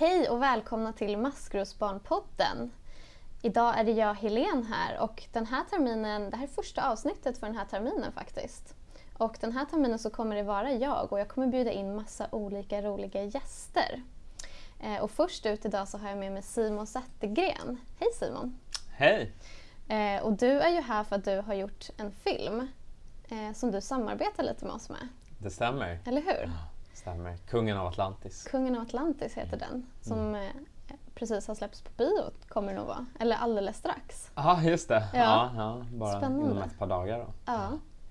Hej och välkomna till Maskrosbarnpodden. Idag är det jag, Helen här och den här terminen, det här är första avsnittet för den här terminen faktiskt. Och den här terminen så kommer det vara jag och jag kommer bjuda in massa olika roliga gäster. Eh, och först ut idag så har jag med mig Simon Zettergren. Hej Simon! Hej! Eh, och du är ju här för att du har gjort en film eh, som du samarbetar lite med oss med. Det stämmer. Eller hur? Stämmer. Kungen av Atlantis. Kungen av Atlantis heter den. Som eh, precis har släppts på bio, kommer det nog vara. Eller alldeles strax. Ja, just det. Ja. Ja. Ja, bara Spännande. inom ett par dagar. Då. Ja.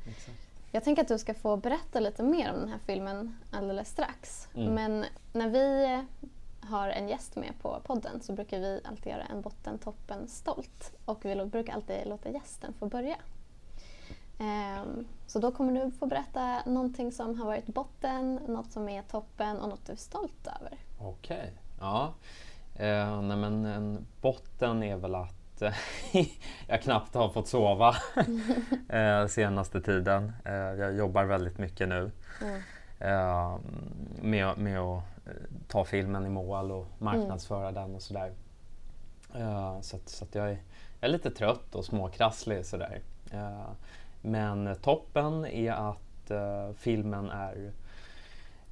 Exakt. Jag tänker att du ska få berätta lite mer om den här filmen alldeles strax. Mm. Men när vi eh, har en gäst med på podden så brukar vi alltid göra en botten, toppen, stolt. Och vi brukar alltid låta gästen få börja. Ehm, så då kommer du få berätta någonting som har varit botten, något som är toppen och något du är stolt över. Okej. Ja. Eh, nej, men en botten är väl att jag knappt har fått sova eh, senaste tiden. Eh, jag jobbar väldigt mycket nu Mm. eh, med, med att eh, ta filmen i mål och marknadsföra den och sådär. Eh, så att, så att jag, är, jag är lite trött och småkrasslig sådär. Eh, men toppen är att eh, filmen är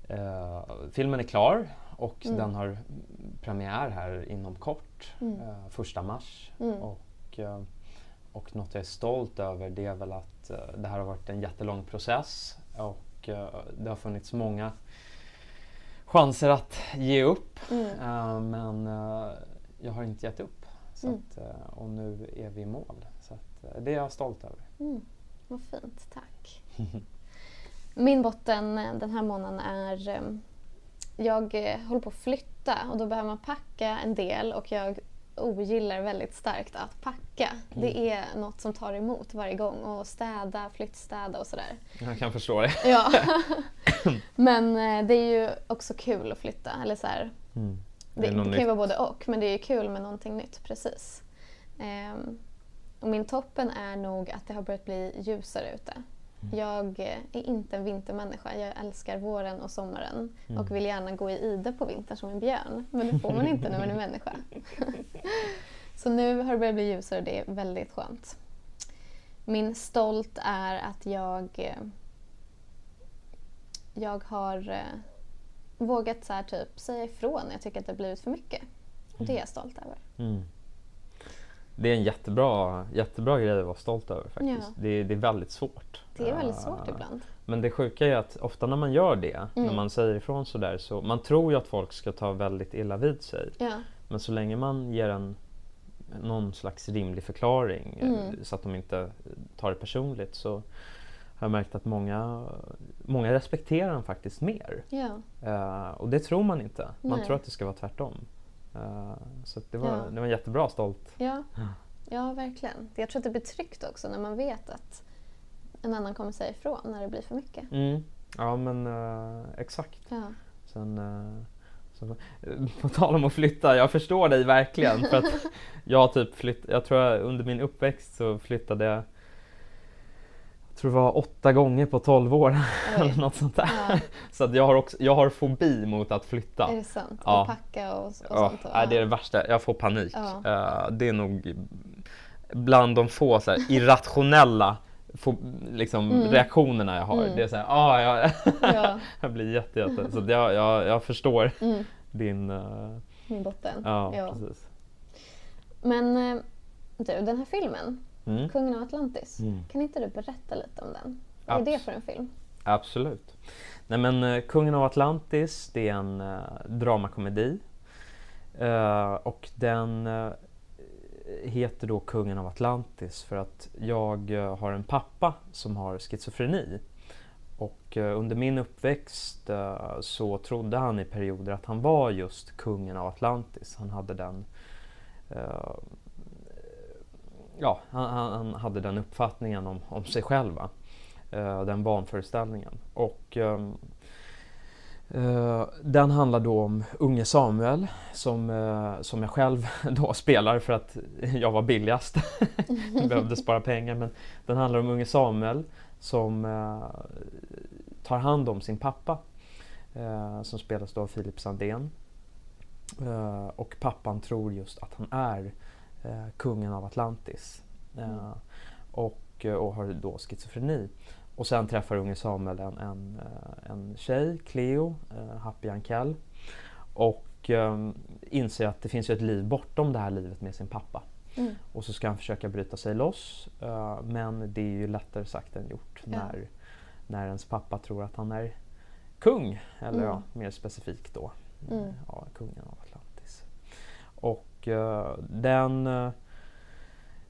eh, filmen är klar och Mm. den har premiär här inom kort, Mm. eh, första mars. Mm. Och, eh, och något jag är stolt över det är väl att eh, det här har varit en jättelång process och eh, det har funnits många chanser att ge upp. Mm. Men jag har inte gett upp. Så Mm. att, och nu är vi i mål. Så att, det är jag stolt över. Mm, vad fint, tack. Min botten eh, den här månaden är... eh, Jag eh, håller på att flytta och då behöver man packa en del och jag ogillar väldigt starkt att packa. Det är något som tar emot varje gång och städa, flyttstäda och sådär. Jag kan förstå det. Ja. men eh, det är ju också kul att flytta. Eller så Mm. det, Det det kan ju vara både och, men det är ju kul med någonting nytt. Precis. Ehm, och min toppen är nog att det har börjat bli ljusare ute. Mm. Jag eh, är inte en vintermänniska. Jag älskar våren och sommaren Mm. och vill gärna gå i ide på vintern som en björn. Men det får man inte när man är människa. Så nu har det börjat bli ljusare och det är väldigt skönt. Min stolt är att jag eh, jag har eh, vågat så här, typ, säga ifrån när jag tycker att det har blivit för mycket. Och det är jag stolt över. Mm. Det är en jättebra, jättebra grej att vara stolt över faktiskt. Ja. Det, är, det är väldigt svårt. Det är väldigt svårt Eh, ibland. Men det sjuka är att ofta när man gör det, när Mm. man säger ifrån sådär, så man tror ju att folk ska ta väldigt illa vid sig. Ja. Men så länge man ger en någon slags rimlig förklaring eh, Mm. så att de inte tar det personligt så har jag märkt att många, många respekterar den faktiskt mer. Ja. Eh, och det tror man inte. Man Nej. tror att det ska vara tvärtom. Eh, så det, var, Ja. det var jättebra stolt. Ja. ja, verkligen. Jag tror att det blir tryggt också när man vet att en annan kommer säga ifrån när det blir för mycket. Mm. Ja men eh, exakt. Ja. Sen, eh, så, på tal om att flytta, jag förstår dig verkligen. För att jag, typ flytt, jag tror jag, under min uppväxt så flyttade jag tror det var åtta gånger på 12 år eller något sånt där. Ja. Så att jag har, också, jag har fobi mot att flytta. Är det sant? Ja. Och packa och, och Ja, sånt? Nej, det är det värsta, jag får panik. Ja. Eh, det är nog bland de få så här, irrationella fo- liksom, Mm. reaktionerna jag har. Mm. Det är så här, ah, jag, Ja. jag blir jätte, jätte så jag, jag, jag förstår Mm, din... eh, min botten. ja, Ja. precis. Men eh, du, den här filmen, Mm. Kungen av Atlantis. Mm. Kan inte du berätta lite om den? Vad är det för en film? Absolut. Nej men eh, Kungen av Atlantis, det är en uh, dramakomedi. Eh, och den heter då Kungen av Atlantis för att jag har en pappa som har schizofreni. Och under min uppväxt så trodde han i perioder att han var just kungen av Atlantis. Han hade den Ja, han, han, hade den uppfattningen om, om sig själv. Va? Eh, den vanföreställningen. Och ehm, eh, den handlar då om unge Samuel som, uh, som jag själv då spelar för att jag var billigast. Behövde spara pengar. Men den handlar om unge Samuel som uh, tar hand om sin pappa. Som spelas då av Filip Sandén. Och pappan tror just att han är kungen av Atlantis. Eh, Mm. och, och har då schizofreni. Och sen träffar unge Samuel en, en, eh, en tjej, Cleo, eh, Happy Ankell. Och eh, inser att det finns ju ett liv bortom det här livet med sin pappa. Mm. Och så ska han försöka bryta sig loss. eh, men det är ju lättare sagt än gjort Ja. när, när ens pappa tror att han är kung. Eller Mm. ja, mer specifikt då, Mm. eh, ja, kungen av. Och eh, den, eh,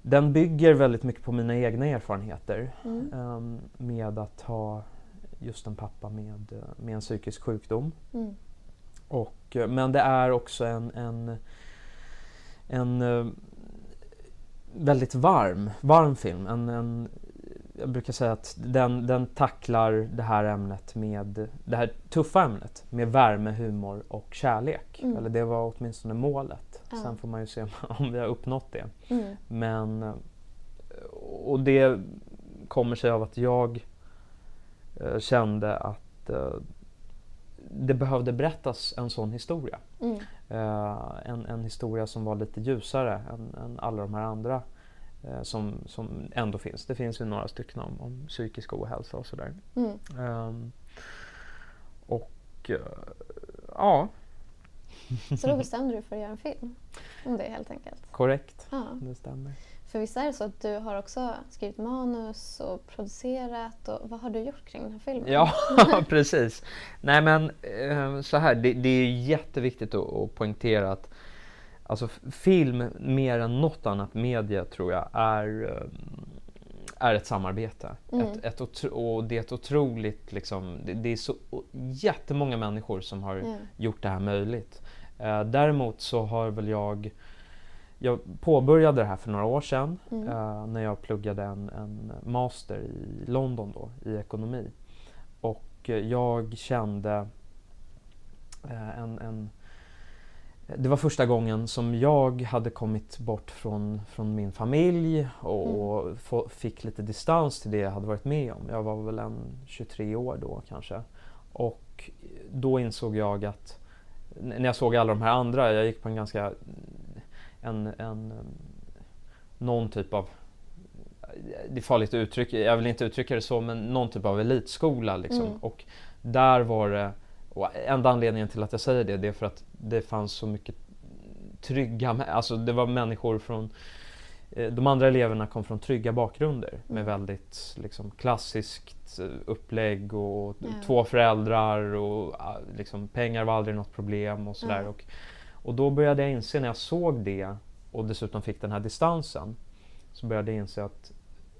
den bygger väldigt mycket på mina egna erfarenheter Mm. ehm, med att ha just en pappa med, eh, med en psykisk sjukdom. Mm. Och, men det är också en, en, en väldigt varm, varm film. En, en, jag brukar säga att den, den tacklar det här ämnet med det här tuffa ämnet med värme, humor och kärlek. Mm. Eller det var åtminstone målet. Ja. Sen får man ju se om, vi har uppnått det. Mm. Men eh, och det kommer sig av att jag eh, kände att eh, det behövde berättas en sån historia. Mm. En, en historia som var lite ljusare än, än alla de här andra som, som ändå finns. Det finns ju några stycken om, om psykisk ohälsa och sådär. Mm. Ehm, och eh, ja, Så då bestämde du för att göra en film om det helt enkelt. korrekt. Ja. Det stämmer. För visst är det så att du har också skrivit manus och producerat och vad har du gjort kring den här filmen? Ja, precis. Nej men eh, så här, det, det är jätteviktigt att, att poängtera att alltså, film mer än något annat media tror jag är, eh, är ett samarbete. Mm. Ett, ett otro, och det är ett otroligt, liksom, det, det är så jättemånga människor som har Ja. gjort det här möjligt. Eh, däremot så har väl jag jag påbörjade det här för några år sedan Mm. eh, när jag pluggade en, en master i London då, i ekonomi. Och eh, jag kände eh, en, en... Det var första gången som jag hade kommit bort från, från min familj och, och få, fick lite distans till det jag hade varit med om. Jag var väl en 23 år då kanske. Och då insåg jag att när jag såg alla de här andra, jag gick på en ganska en, en någon typ av det är farligt att uttrycka, jag vill inte uttrycka det så, men någon typ av elitskola liksom. Mm. Och där var det, och enda anledningen till att jag säger det, det är för att det fanns så mycket trygga, alltså det var människor från eh, de andra eleverna kom från trygga bakgrunder med Mm. väldigt liksom, klassiskt eh, upplägg och Ja. två föräldrar och ah, liksom, pengar var aldrig något problem och sådär. Ja. Och, och då började jag inse när jag såg det och dessutom fick den här distansen så började jag inse att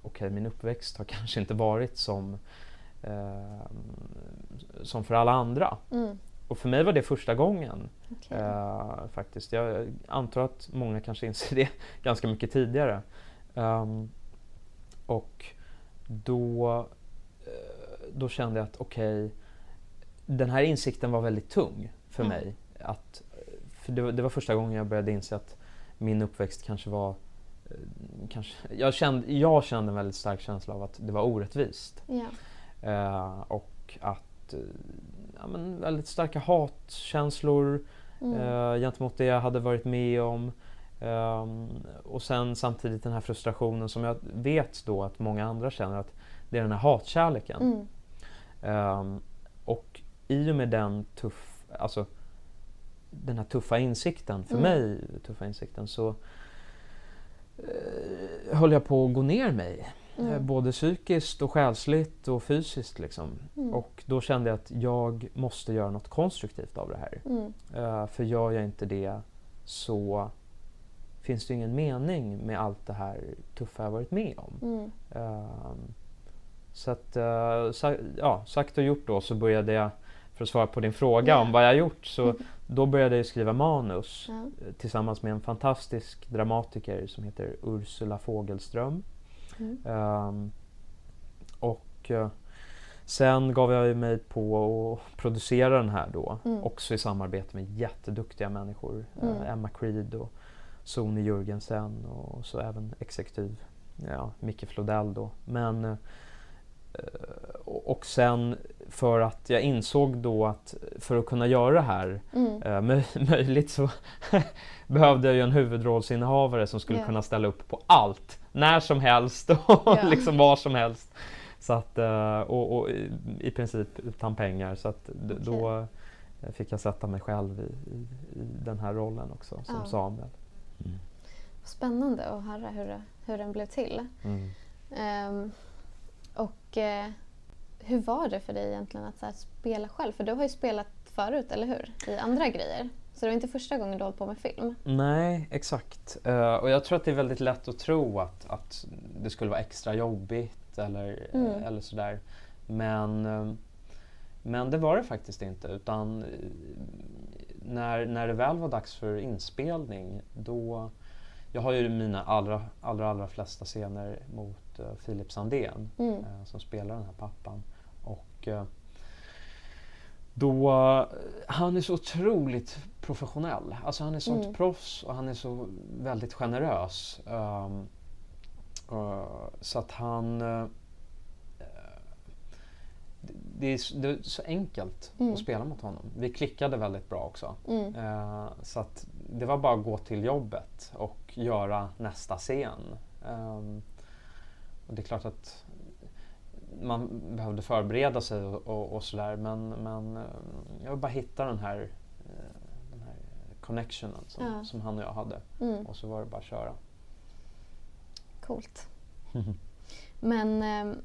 okej, min uppväxt har kanske inte varit som, eh, som för alla andra. Mm. Och för mig var det första gången okej. eh, faktiskt. Jag antar att många kanske inser det ganska mycket tidigare. Ehm, och då, eh, då kände jag att okej, den här insikten var väldigt tung för Mm. mig. Att, för det, var, det var första gången jag började inse att min uppväxt kanske var eh, Kanske, jag, kände, jag kände en väldigt stark känsla av att det var orättvist. Ja. Eh, och att eh, ja, men väldigt starka hatkänslor Mm. eh, gentemot det jag hade varit med om. Ehm, och sen samtidigt den här frustrationen som jag vet då att många andra känner att det är den här hatkärleken. Mm. Ehm, och i och med den tuff, alltså den här tuffa insikten, för Mm. mig tuffa insikten, så eh, höll jag på att gå ner mig. Eh, Mm. Både psykiskt och själsligt och fysiskt. Liksom. Mm. Och då kände jag att jag måste göra något konstruktivt av det här. Mm. Eh, för gör jag inte det så finns det ingen mening med allt det här tuffa jag varit med om. Ehm, så att, eh, sa, ja, sagt och gjort då så började jag, för att svara på din fråga Ja. om vad jag gjort, så då började jag skriva manus tillsammans med en fantastisk dramatiker som heter Ursula Fogelström. Mm. Ehm, och eh, sen gav jag mig på att producera den här då, Mm. också i samarbete med jätteduktiga människor. Eh, Emma Creed och Sony Jürgensen och så även exekutiv, ja, Micke Flodell då. Men eh, och sen för att jag insåg då att för att kunna göra det här Mm. eh, möj- möjligt så behövde jag ju en huvudrollsinnehavare som skulle Ja. kunna ställa upp på allt, när som helst och Ja. liksom var som helst. Så att, eh, och, och i, princip utan pengar. Så att d- då fick jag sätta mig själv i, i, i den här rollen också som Ja. Samuel. Spännande att höra hur, hur den blev till. Mm. Ehm, och eh, hur var det för dig egentligen att så här, spela själv? För du har ju spelat förut, eller hur? I andra grejer. Så det var inte första gången du höll på med film. Nej, exakt. Eh, och jag tror att det är väldigt lätt att tro att, att det skulle vara extra jobbigt eller, Mm. eller sådär. Men, eh, men det var det faktiskt inte. Utan eh, när, när det väl var dags för inspelning då... Jag har ju mina allra, allra, allra flesta scener mot uh, Filip Sandén Mm. eh, som spelar den här pappan. Och eh, då, han är så otroligt professionell. Alltså han är sånt Mm. proffs och han är så väldigt generös. Ehm, eh, så att han... eh, det, är, det är så enkelt Mm. att spela mot honom. Vi klickade väldigt bra också. Mm. Eh, så att det var bara att gå till jobbet och göra nästa scen. Ehm, och det är klart att man behövde förbereda sig och, och, och sådär men, men eh, jag vill bara hitta den här, eh, den här connectionen som, Ja. som han och jag hade. Mm. Och så var det bara att köra. Coolt. Men ehm,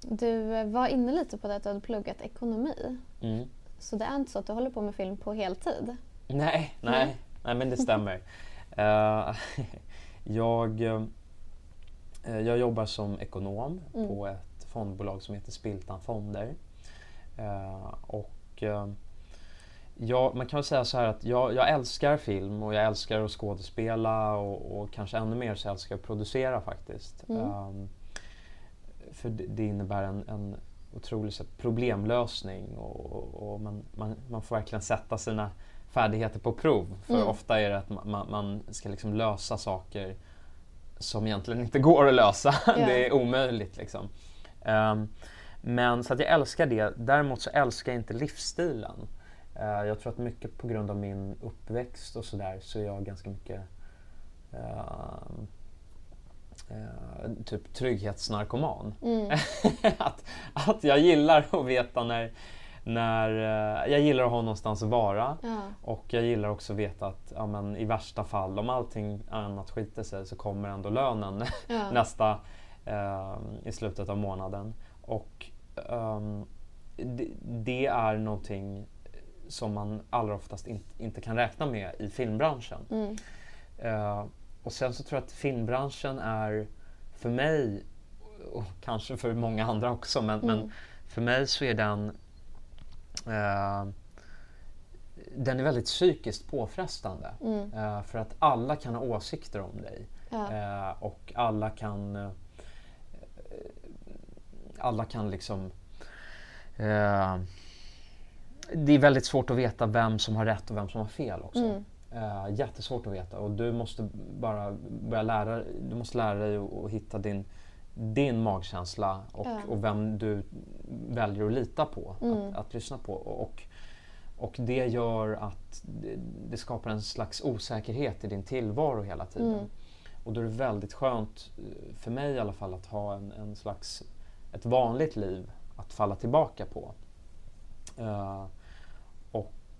du var inne lite på det att du hade pluggat ekonomi. Mm. Så det är inte så att du håller på med film på heltid? Nej, Nej. nej, nej men det stämmer. Eh, jag, eh, jag jobbar som ekonom Mm. på ett fondbolag som heter Spiltan Fonder. Eh, och eh, jag, man kan väl säga så här att jag, jag älskar film och jag älskar att skådespela och, och kanske ännu mer så älskar jag att producera faktiskt. Mm. Ehm, för det, det innebär en, en otrolig här, problemlösning och, och, och man, man, man får verkligen sätta sina färdigheter på prov. För Mm. ofta är det att man, man, ska liksom lösa saker som egentligen inte går att lösa. Ja. det är omöjligt liksom. Ehm, men så att jag älskar det. Däremot så älskar jag inte livsstilen. Eh, jag tror att mycket på grund av min uppväxt och sådär så är jag ganska mycket ehm, eh, typ trygghetsnarkoman. Mm. att, att jag gillar att veta när, när eh, jag gillar att ha någonstans att vara Ja. och jag gillar också att veta att ja, men, i värsta fall om allting annat skiter sig så kommer ändå lönen Ja. nästa i slutet av månaden. Och ehm, det, det är någonting som man allra oftast in, inte kan räkna med i filmbranschen. Mm. Eh, och sen så tror jag att filmbranschen är för mig och kanske för många andra också men, Mm. men för mig så är den eh, den är väldigt psykiskt påfrestande. Mm. Eh, för att alla kan ha åsikter om dig. Ja. Och alla kan alla kan liksom eh, det är väldigt svårt att veta vem som har rätt och vem som har fel också. Mm. Eh, jättesvårt att veta och du måste bara börja lära, du måste lära dig att, att hitta din, din magkänsla och, Ja. och vem du väljer att lita på, Mm. att, att lyssna på. Och, och det gör att det, det skapar en slags osäkerhet i din tillvaro hela tiden. Mm. Och då är det väldigt skönt, eh, för mig i alla fall, att ha en, en slags, ett vanligt liv att falla tillbaka på. Eh,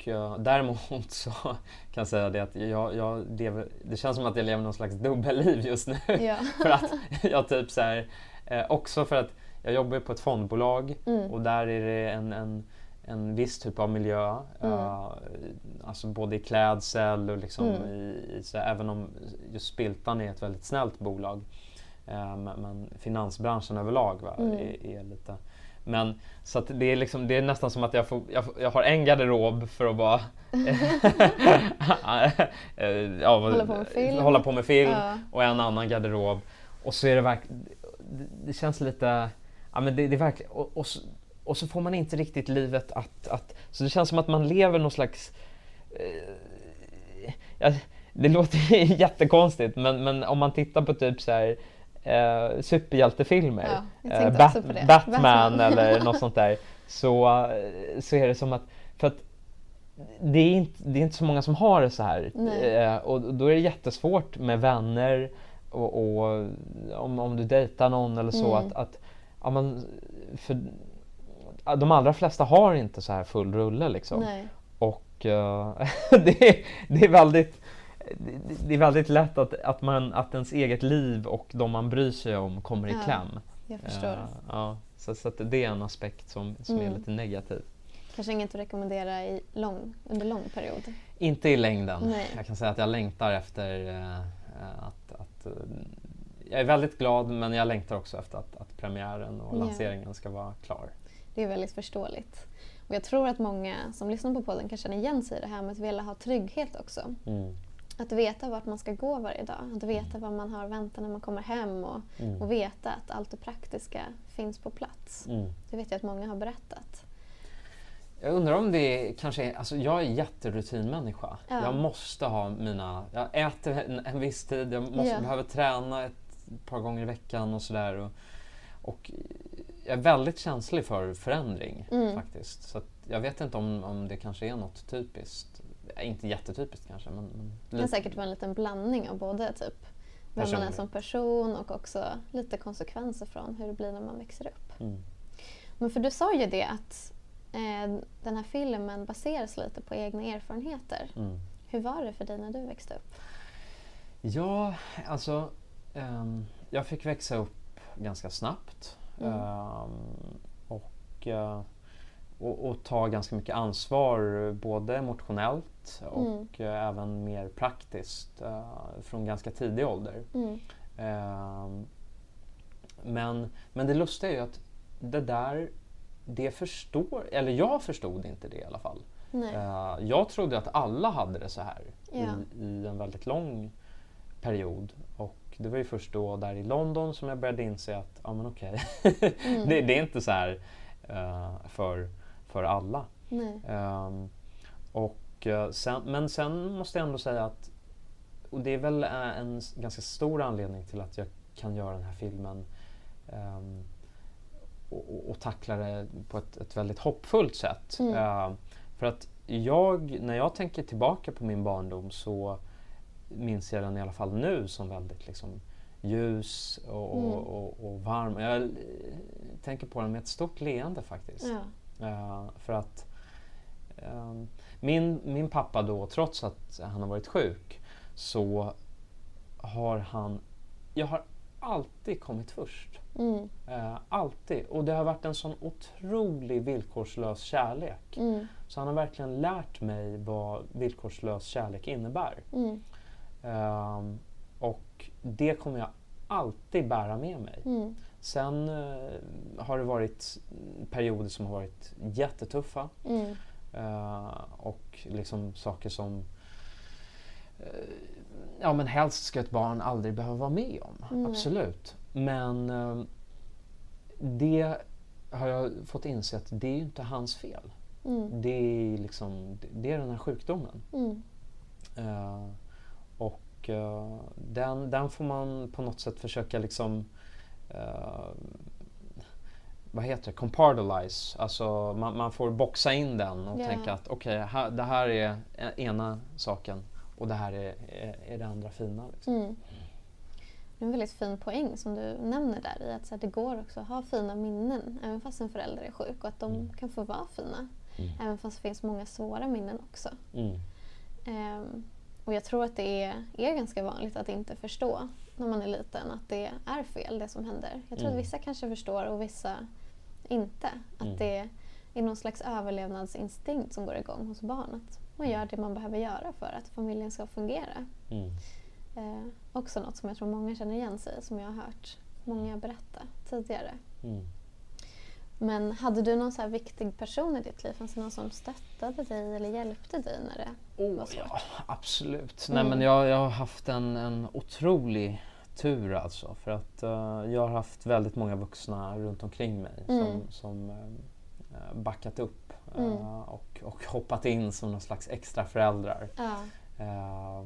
och uh, däremot så kan jag säga det att jag, jag lever, det känns som att jag lever någon slags dubbelliv just nu. Ja. för att jag typ så här, eh, också för att jag jobbar på ett fondbolag Mm. och där är det en, en, en viss typ av miljö. Mm. eh, alltså både i klädsel och liksom Mm. i, i så, även om just Spiltan är ett väldigt snällt bolag. eh, men, men finansbranschen överlag va, Mm. är, är lite men så det är, liksom, det är nästan som att jag, får, jag, jag har en garderob för att vara... Eh, ja, Hålla på med film. hålla på med film Ja. och en annan garderob. Och så är det verkligen... Det, det känns lite... Ja, men det, det är verkligen... Och, och, och så får man inte riktigt livet att, att... Så det känns som att man lever någon slags... Eh, ja, det låter jättekonstigt men, men om man tittar på typ så här eh, superhjältefilmer, Ja, eh, det. Batman, Batman. eller något sånt där, så, eh, så är det som att, för att det är, inte, det är inte så många som har det så här. Eh, och då är det jättesvårt med vänner och, och om, om du dejtar någon eller så Mm. att, att ja, men, för, de allra flesta har inte så här full rulle liksom. Nej. Och eh, det, är, det, är väldigt, det, är väldigt lätt att, att, man, att ens eget liv och de man bryr sig om kommer i Ja, kläm. Jag förstår. Eh, ja, så, så det är en aspekt som, som är Mm. lite negativ. Kanske inget att rekommendera i lång, under lång period. Inte i längden. Nej. Jag kan säga att jag längtar efter eh, att, att jag är väldigt glad men jag längtar också efter att, att premiären och lanseringen ska vara klar. Det är väldigt förståeligt. Och jag tror att många som lyssnar på podden kan känna igen sig i det här med att vilja ha trygghet också. Mm. Att veta vart man ska gå varje dag. Att veta vad man har att vänta när man kommer hem och, Mm. och veta att allt det praktiska finns på plats. Mm. Det vet jag att många har berättat. Jag undrar om det kanske är, alltså jag är jätterutinmänniska. Ja. Jag måste ha mina, jag äter en, en viss tid, jag måste, Ja. behöver träna ett par gånger i veckan och sådär. Och, och jag är väldigt känslig för förändring Mm. faktiskt. Så jag vet inte om, om det kanske är något typiskt. Eh, Inte jättetypiskt kanske men, men Det kan säkert vara en liten blandning av både typ vem man är som person och också lite konsekvenser från hur det blir när man växer upp. Mm. Men för du sa ju det att eh, den här filmen baseras lite på egna erfarenheter. Mm. Hur var det för dig när du växte upp? Ja, alltså ehm, jag fick växa upp ganska snabbt Mm. ehm, och, eh, och, och ta ganska mycket ansvar både emotionellt och Mm. eh, även mer praktiskt eh, från ganska tidig ålder. Mm. Ehm, men, men det lustiga är ju att det där, det förstår, eller jag förstod inte det i alla fall. Eh, jag trodde att alla hade det så här Ja. i, i en väldigt lång period. Och det var ju först då där i London som jag började inse att ja, men okej, Mm. det, det är inte så här eh, för, för alla. Ehm, och, eh, sen, men sen måste jag ändå säga att, och det är väl eh, en ganska stor anledning till att jag kan göra den här filmen ehm, och, och, tackla det på ett, ett väldigt hoppfullt sätt. Mm. Ehm, för att jag, när jag tänker tillbaka på min barndom så minns jag den i alla fall nu som väldigt liksom, ljus och, Mm. och, och, och varm. Jag tänker på den med ett stort leende faktiskt. Ja. Eh, för att ehm, min, min pappa då, trots att han har varit sjuk, så har han... Jag har alltid kommit först. Mm. Eh, alltid. Och det har varit en sån otrolig villkorslös kärlek. Mm. Så han har verkligen lärt mig vad villkorslös kärlek innebär. Mm. Ehm, och det kommer jag alltid bära med mig. Mm. Sen eh, har det varit perioder som har varit jättetuffa. Mm. Eh, och liksom saker som eh, ja men helst ska ett barn aldrig behöva vara med om. Nej. Absolut. Men eh, det har jag fått inse att det är ju inte hans fel. Mm. Det är, liksom, det är den här sjukdomen. Mm. Eh, och eh, den, den får man på något sätt försöka liksom eh, vad heter det? Compartalize. Alltså man, man får boxa in den och Ja. tänka att okej, här, det här är e- ena saken och det här är, är, är det andra fina. Liksom. Mm. Det är en väldigt fin poäng som du nämner där i att så här, det går också att ha fina minnen även fast en förälder är sjuk och att de Mm. kan få vara fina. Mm. Även fast det finns många svåra minnen också. Mm. Och jag tror att det är, är ganska vanligt att inte förstå när man är liten att det är fel det som händer. Jag tror Mm. att vissa kanske förstår och vissa inte. Att Mm. det är någon slags överlevnadsinstinkt som går igång hos barn. Att man gör det man behöver göra för att familjen ska fungera. Mm. Eh, också något som jag tror många känner igen sig i, som jag har hört många berätta tidigare. Mm. Men hade du någon så viktig person i ditt liv? Fanns det någon som stöttade dig eller hjälpte dig när det Oh, svårt? ja, absolut. Mm. Nej, men jag, jag har haft en, en otrolig tur alltså. För att eh, jag har haft väldigt många vuxna runt omkring mig Mm. som, som eh, backat upp eh, Mm. och, och hoppat in som någon slags extra föräldrar. Eh,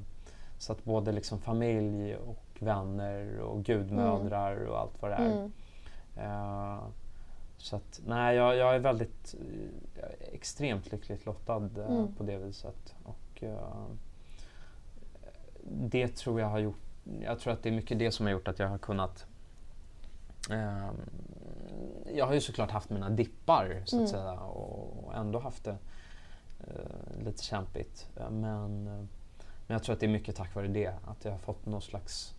så att både liksom familj och vänner och gudmödrar Mm. och allt vad det är. Eh, så att, nej, jag, jag är väldigt eh, jag är extremt lyckligt lottad eh, Mm. på det viset. Och, eh, det tror jag har gjort, jag tror att det är mycket det som har gjort att jag har kunnat eh, jag har ju såklart haft mina dippar så att Mm. säga och, och ändå haft det eh, lite kämpigt. Eh, Men, eh, men jag tror att det är mycket tack vare det, att jag har fått någon slags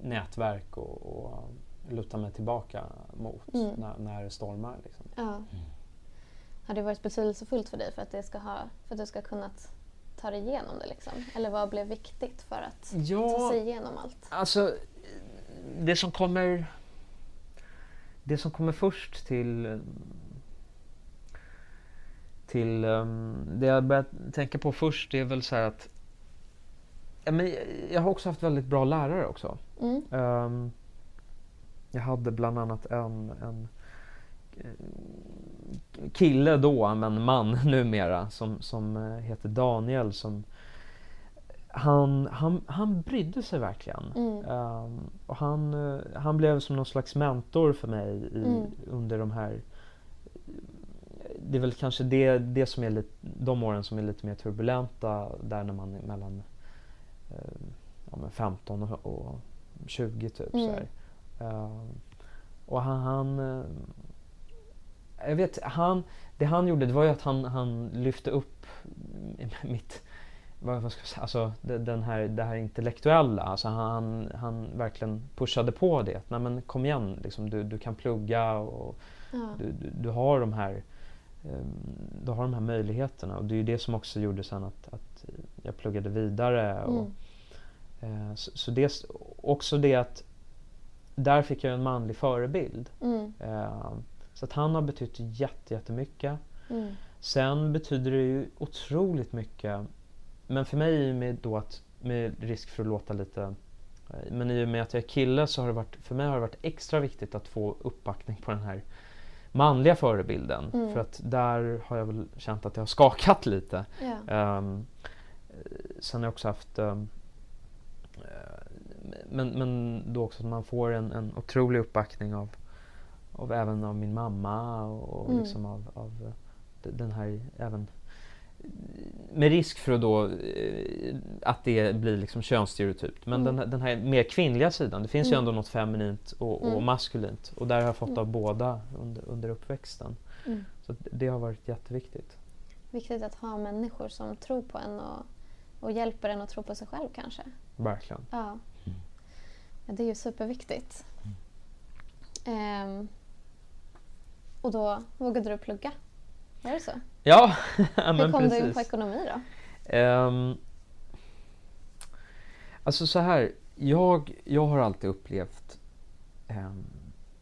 nätverk och, och luta mig tillbaka mot Mm. när, när det stormar. Liksom. Ja. Har det varit betydelsefullt för dig för att, det ska ha, för att du ska kunnat ta dig igenom det? Liksom? Eller vad blev viktigt för att ta Ja, sig igenom allt? alltså det som kommer det som kommer först till till um, det jag börjat tänka på först det är väl så här att ja, men jag har också haft väldigt bra lärare också. Mm. Ehm, jag hade bland annat en, en eh, kille då, men man numera, som, som eh, heter Daniel. Som, han, han, han brydde sig verkligen. Mm. Ehm, och han, eh, han blev som någon slags mentor för mig i, Mm. under de här det är väl kanske det, det som är lite, de åren som är lite mer turbulenta där när man är mellan eh, ja, men 15 och, och 20 typ. Mm. Så här. Eh, och han, han eh, jag vet, han, det han gjorde det var ju att han, han lyfte upp mitt, vad, vad ska jag säga, alltså det, den här, det här intellektuella. Alltså han, han verkligen pushade på det. Nej men kom igen, liksom, du, du kan plugga och Ja. du, du, du har de här ehm, du har de här möjligheterna och det är ju det som också gjorde sen att, att jag pluggade vidare. Och, Mm. eh, så, så det, också det att där fick jag en manlig förebild. Mm. Eh, så att han har betytt jätte, jättemycket. Mm. Sen betyder det ju otroligt mycket. Men för mig med då att, med risk för att låta lite eh, men i och med att jag är kille så har det varit, för mig har det varit extra viktigt att få uppbackning på den här manliga förebilden. Mm. För att där har jag väl känt att det har skakat lite. Ja. Um, sen har jag också haft um, men, men då också att man får en, en otrolig uppbackning av, av även av min mamma och Mm. liksom av, av den här även med risk för att då eh, att det blir liksom könsstereotypt. Men Mm. den, här- den här mer kvinnliga sidan, det finns ju Mm. ändå något feminint och, och Mm. maskulint. Och där har jag fått Mm. av båda under, under uppväxten. Mm. Så det har varit jätteviktigt. Viktigt att ha människor som tror på en och, och hjälper en att tro på sig själv kanske. Verkligen. Ja. Ja det är ju superviktigt. Ehm, och då vågade du plugga? Var det så? Ja, ja, Hur men kom precis. du in på ekonomi då? Ehm, alltså så här, jag, jag har alltid upplevt ehm,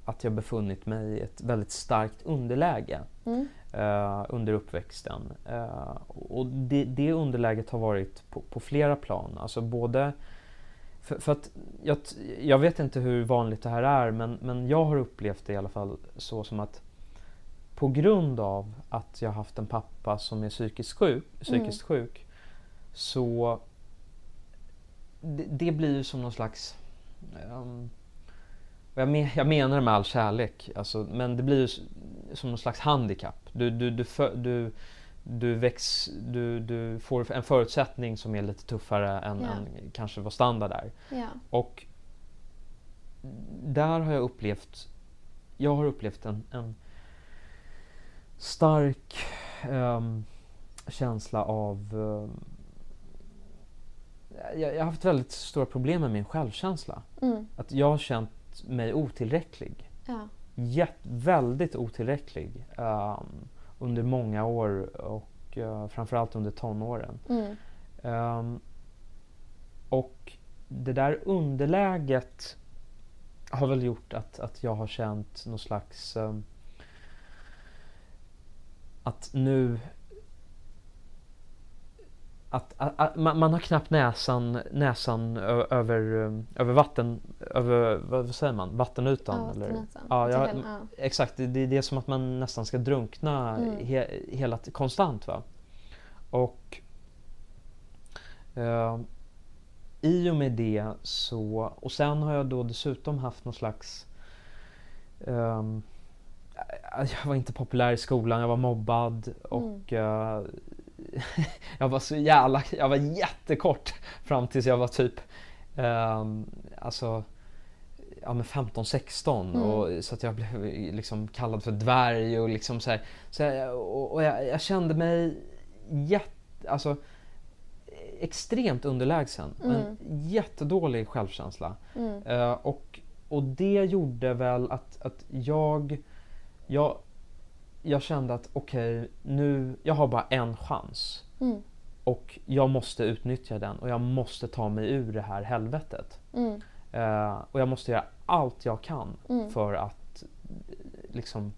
att jag befunnit mig i ett väldigt starkt underläge Mm. eh, under uppväxten. Eh, och det, det underläget har varit på, på flera plan. Alltså både för, för att jag, jag vet inte hur vanligt det här är men, men jag har upplevt det i alla fall så som att på grund av att jag haft en pappa som är psykiskt sjuk, psykiskt sjuk så det, det blir ju som någon slags och jag, men, jag menar det med all kärlek, alltså, men det blir ju som någon slags handikapp. Du, du, du, fö- du, du, väx, du, du får en förutsättning som är lite tuffare än, Ja. än kanske vad standard är. Ja. Och där har jag upplevt, jag har upplevt en, en stark ehm, känsla av ehm, jag, jag har haft väldigt stora problem med min självkänsla. Mm. Att jag har känt mig otillräcklig. Ja. Jätt, väldigt otillräcklig ehm, under många år och uh, framförallt under tonåren. Mm. Ehm, och det där underläget har väl gjort att, att jag har känt någon slags ehm, att nu att, att, att man, man har knappt näsan, näsan ö, över, ehm, över vatten, över, vad, säger man, vattenytan? Ja, eller? Ja, jag, Till- ja. Exakt, det, det, är som att man nästan ska drunkna Mm. he, hela, konstant. Va? Och eh, i och med det så, och sen har jag då dessutom haft någon slags um, jag var inte populär i skolan, jag var mobbad och mm. jag var så jävla, jag var jättekort fram tills jag var typ um, alltså ja, 15-16 mm. och så att jag blev liksom kallad för dvärg och liksom så här, så här, och, och jag, jag, kände mig jätte, alltså extremt underlägsen. Mm. En jättedålig självkänsla. Mm. Uh, och, och det gjorde väl att, att jag, jag, jag kände att okej, okay, nu, jag har bara en chans. Mm. Och jag måste utnyttja den och jag måste ta mig ur det här helvetet. Uh, och jag måste göra allt jag kan mm. för att liksom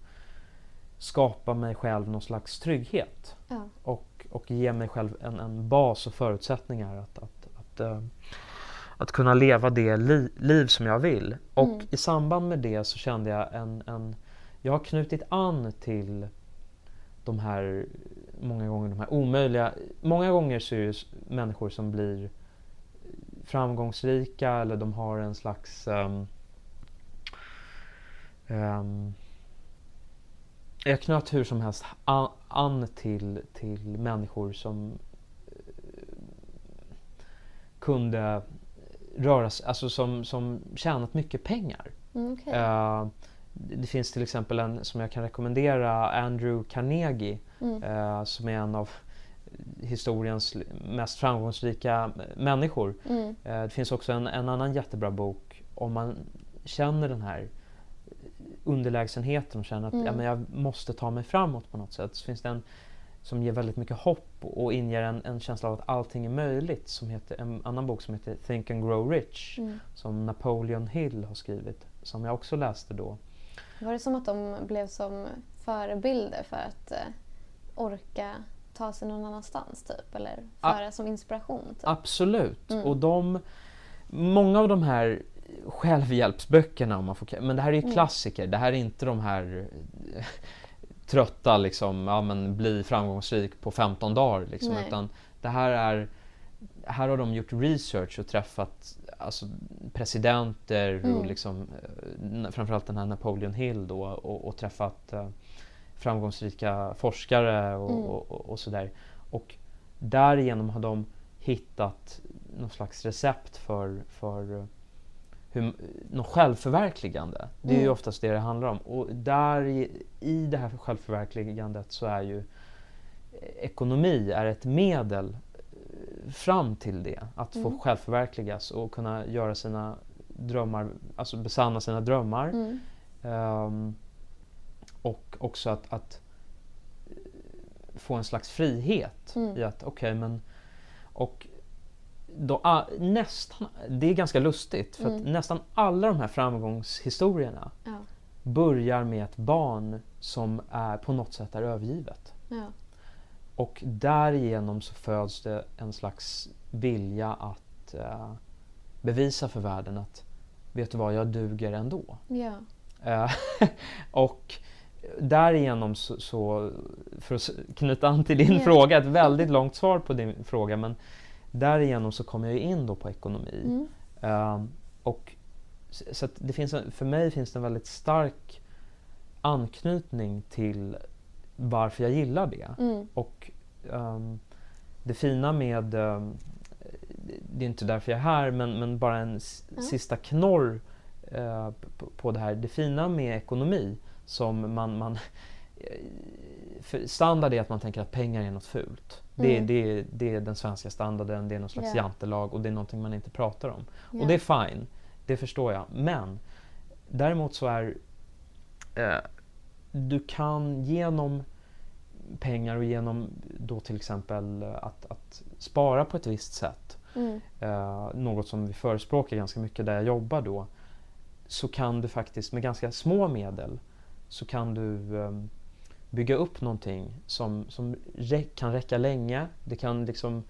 skapa mig själv någon slags trygghet. Ja. Och, och ge mig själv en, en bas och förutsättningar att, att, att, uh, att kunna leva det li, liv som jag vill. Och mm. i samband med det så kände jag en, en... Jag har knutit an till de här, många gånger de här omöjliga... Många gånger så är det människor som blir framgångsrika eller de har en slags um, um, jag knöt hur som helst an, an till, till människor som uh, kunde röra sig, alltså som, som tjänat mycket pengar. Mm, okay. uh, det finns till exempel en som jag kan rekommendera, Andrew Carnegie, mm. uh, som är en av historiens mest framgångsrika människor. Mm. Eh, det finns också en, en, annan jättebra bok om man känner den här underlägsenheten och känner att mm. ja, men jag måste ta mig framåt på något sätt. Så finns det en som ger väldigt mycket hopp och inger en, en känsla av att allting är möjligt. Som heter, en annan bok som heter Think and Grow Rich mm. som Napoleon Hill har skrivit. Som jag också läste då. Var det som att de blev som förebilder för att eh, orka ta sig någon annanstans typ? Eller föra som inspiration? Typ? Absolut. Mm. Och de, många av de här självhjälpsböckerna, om man får, men det här är ju mm. klassiker. Det här är inte de här eh, trötta liksom, ja men bli framgångsrik på 15 dagar liksom. Utan det här är, här har de gjort research och träffat alltså, presidenter mm. och liksom, eh, framförallt den här Napoleon Hill då och, och träffat uh, framgångsrika forskare och, mm. och, och, sådär. Och därigenom har de hittat någon slags recept för, för hur, något självförverkligande. Det är mm. ju oftast det det handlar om. Och där i, det här självförverkligandet så är ju ekonomi är ett medel eh, fram till det. Att mm. få självförverkligas och kunna göra sina drömmar, alltså besanna sina drömmar. Mm. Um, och också att, att få en slags frihet mm. i att okej okay, men och då, ah, nästan, det är ganska lustigt för mm. att nästan alla de här framgångshistorierna ja. börjar med ett barn som är, på något sätt är övergivet. Ja. Och därigenom så föds det en slags vilja att uh, bevisa för världen att vet du vad, jag duger ändå. Ja. Uh, och därigenom så, så, för att knyta an till din yeah. fråga, ett väldigt långt svar på din fråga, men därigenom så kommer jag in då på ekonomi. Mm. Uh, och så det finns en, för mig finns det en väldigt stark anknytning till varför jag gillar det. Mm. Och um, det fina med, um, det är inte därför jag är här, men, men bara en mm. sista knorr uh, på, på det här. Det fina med ekonomi som man, man standard är att man tänker att pengar är något fult. Det, mm. det, det är den svenska standarden, det är någon slags yeah. jantelag och det är någonting man inte pratar om. Yeah. Och det är fine, det förstår jag. Men däremot så är eh, du kan genom pengar och genom då till exempel att, att spara på ett visst sätt, mm. eh, något som vi förespråkar ganska mycket där jag jobbar då, så kan du faktiskt med ganska små medel så kan du um, bygga upp någonting som, som rä kan räcka länge. Det kan liksom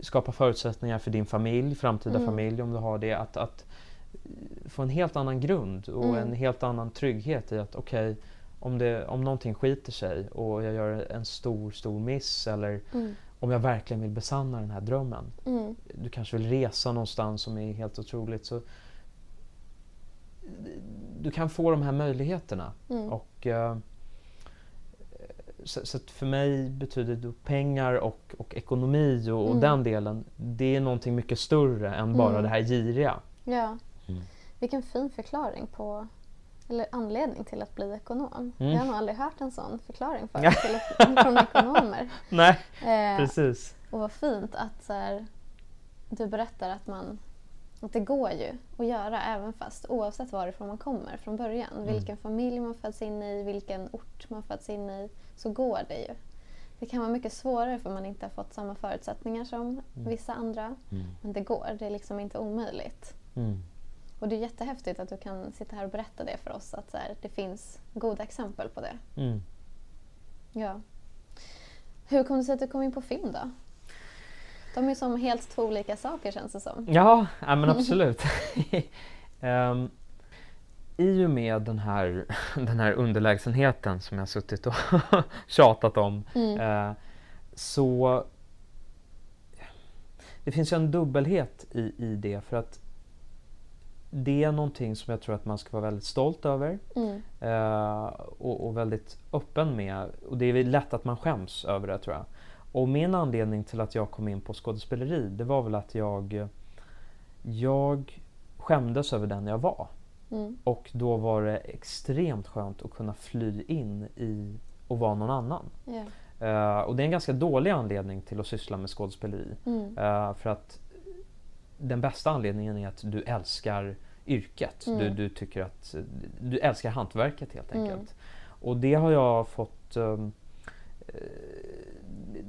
skapa förutsättningar för din familj, framtida mm. familj om du har det. Att, att få en helt annan grund och mm. en helt annan trygghet i att okej, okay, om, om någonting skiter sig och jag gör en stor, stor miss eller, mm. om jag verkligen vill besanna den här drömmen. Mm. Du kanske vill resa någonstans som är helt otroligt. Så du kan få de här möjligheterna. Mm. Och, eh, så, så för mig betyder det pengar och, och ekonomi och, och Mm. den delen, det är någonting mycket större än bara Mm. det här giriga. Ja. Mm. Vilken fin förklaring på eller anledning till att bli ekonom. Mm. Jag har nog aldrig hört en sån förklaring förut till från ekonomer. Nej, Eh, precis. och vad fint att så här, du berättar att, man, att det går ju att göra även fast oavsett varifrån man kommer från början. Mm. Vilken familj man föds in i, vilken ort man föds in i, så går det ju. Det kan vara mycket svårare för man inte har fått samma förutsättningar som vissa andra. Mm. Men det går, det är liksom inte omöjligt. Och det är jättehäftigt att du kan sitta här och berätta det för oss. Att så här, det finns goda exempel på det. Mm. Ja. Hur kom det sig att du kom in på film då? De är som helt två olika saker känns det som. Ja, ja men absolut. Ehm, I och med den här, den här underlägsenheten som jag suttit och tjatat om Mm. eh, så det finns ju en dubbelhet i, i det för att det är någonting som jag tror att man ska vara väldigt stolt över Mm. eh, och, och väldigt öppen med. Och det är lätt att man skäms över det tror jag. Och min anledning till att jag kom in på skådespeleri det var väl att jag, jag skämdes över den jag var. Mm. Och då var det extremt skönt att kunna fly in i och vara någon annan. Ja. Eh, och det är en ganska dålig anledning till att syssla med skådespeleri. Mm. Eh, för att den bästa anledningen är att du älskar yrket. Du, Mm. du tycker att du älskar hantverket helt Mm. enkelt. Och det har jag fått eh,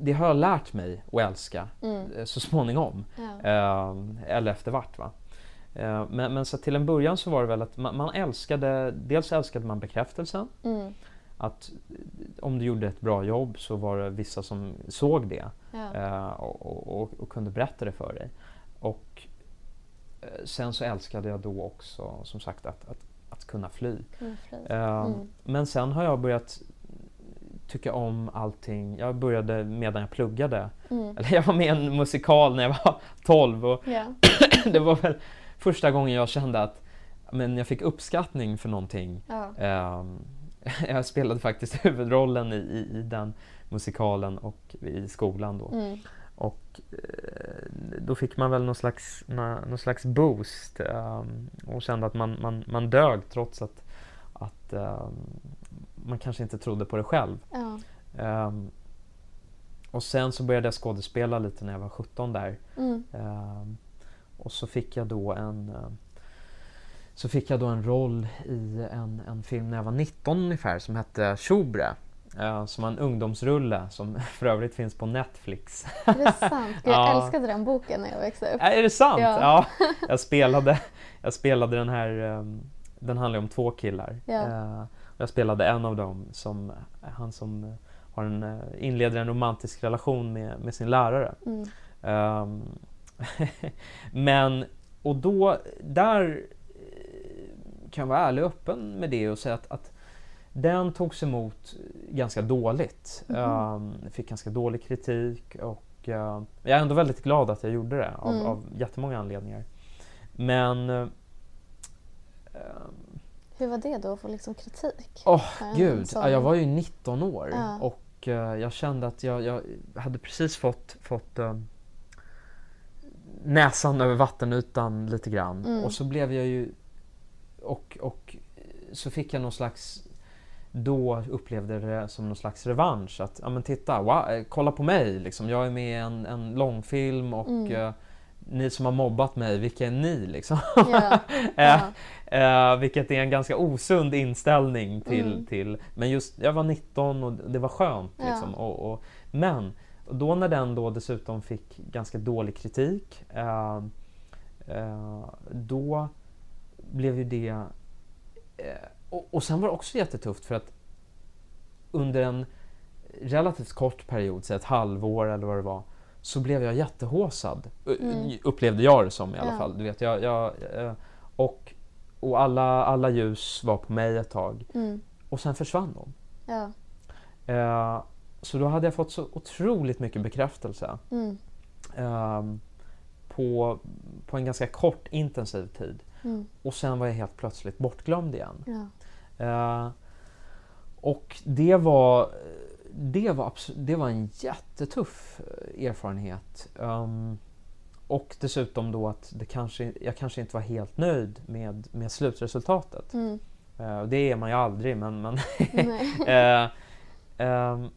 det har jag lärt mig att älska Mm. eh, så småningom. Ja. Eh, eller efter vart. Va? Eh, men, men så till en början så var det väl att man, man älskade, dels älskade man bekräftelsen. Mm. Att om du gjorde ett bra jobb så var det vissa som såg det Ja. och, och, och, och kunde berätta det för dig. Och eh, sen så älskade jag då också som sagt att, att, att kunna fly. Fri. Eh, Mm. Men sen har jag börjat tycka om allting. Jag började medan jag pluggade. Mm. Eller jag var med i en musikal när jag var 12 och Ja. det var väl första gången jag kände att men jag fick uppskattning för någonting. Ja. Ehm, jag spelade faktiskt huvudrollen i, i, i den musikalen och i skolan då. Mm. Och eh, då fick man väl någon slags, nå- någon slags boost ehm, och kände att man, man, man dög trots att, att ehm, man kanske inte trodde på det själv. Ja. Ehm, och sen så började jag skådespela lite när jag var 17 där. Mm. Och så fick jag då en så fick jag då en roll i en, en film när jag var 19 ungefär som hette Tjobre. Eh, som en ungdomsrulle som för övrigt finns på Netflix. Är det sant? Gud, jag Ja. älskade den boken när jag växte upp. Äh, är det sant? Ja. Ja. Jag, spelade, jag spelade den här, ehm, den handlar om två killar. Ja. Eh, jag spelade en av dem som, han som eh, har en, eh, inleder en romantisk relation med, med sin lärare. Mm. Ehm, men, och då, där kan jag vara ärlig och öppen med det och säga att, att den togs emot ganska dåligt. Ehm, fick ganska dålig kritik och eh, jag är ändå väldigt glad att jag gjorde det av, Mm. av jättemånga anledningar. Men eh, ehm, Hur var det då att få liksom kritik? Åh, en Gud, ja, jag var ju 19 år Ja. och eh, jag kände att jag, jag hade precis fått, fått eh, näsan över vattenytan lite grann Mm. och så blev jag ju och, och så fick jag någon slags då upplevde det som någon slags revansch att ja men titta, wow, eh, kolla på mig liksom. Jag är med i en, en långfilm och Mm. eh, ni som har mobbat mig, vilka är ni liksom? Ja. Eh, Ja. Eh, vilket är en ganska osund inställning till, Mm. till... Men just, jag var 19 och det var skönt. Ja. Liksom, och, och, men då när den då dessutom fick ganska dålig kritik eh, eh, då blev ju det... Och, och sen var det också jättetufft för att under en relativt kort period, säg ett halvår eller vad det var, så blev jag jättehåsad. Mm. Upplevde jag det som i alla Ja. fall. Du vet, jag, jag, eh, och och alla, alla ljus var på mig ett tag. Mm. Och sen försvann de. Ja. Eh, så då hade jag fått så otroligt mycket bekräftelse Mm. ehm, på, på en ganska kort intensiv tid. Mm. Och sen var jag helt plötsligt bortglömd igen. Ja. Eh, och det var, det, var abs- det var en jättetuff eh, erfarenhet. Ehm, och dessutom då att det kanske, jag kanske inte var helt nöjd med, med slutresultatet. Mm. Eh, det är man ju aldrig men, men. Eh, ehm,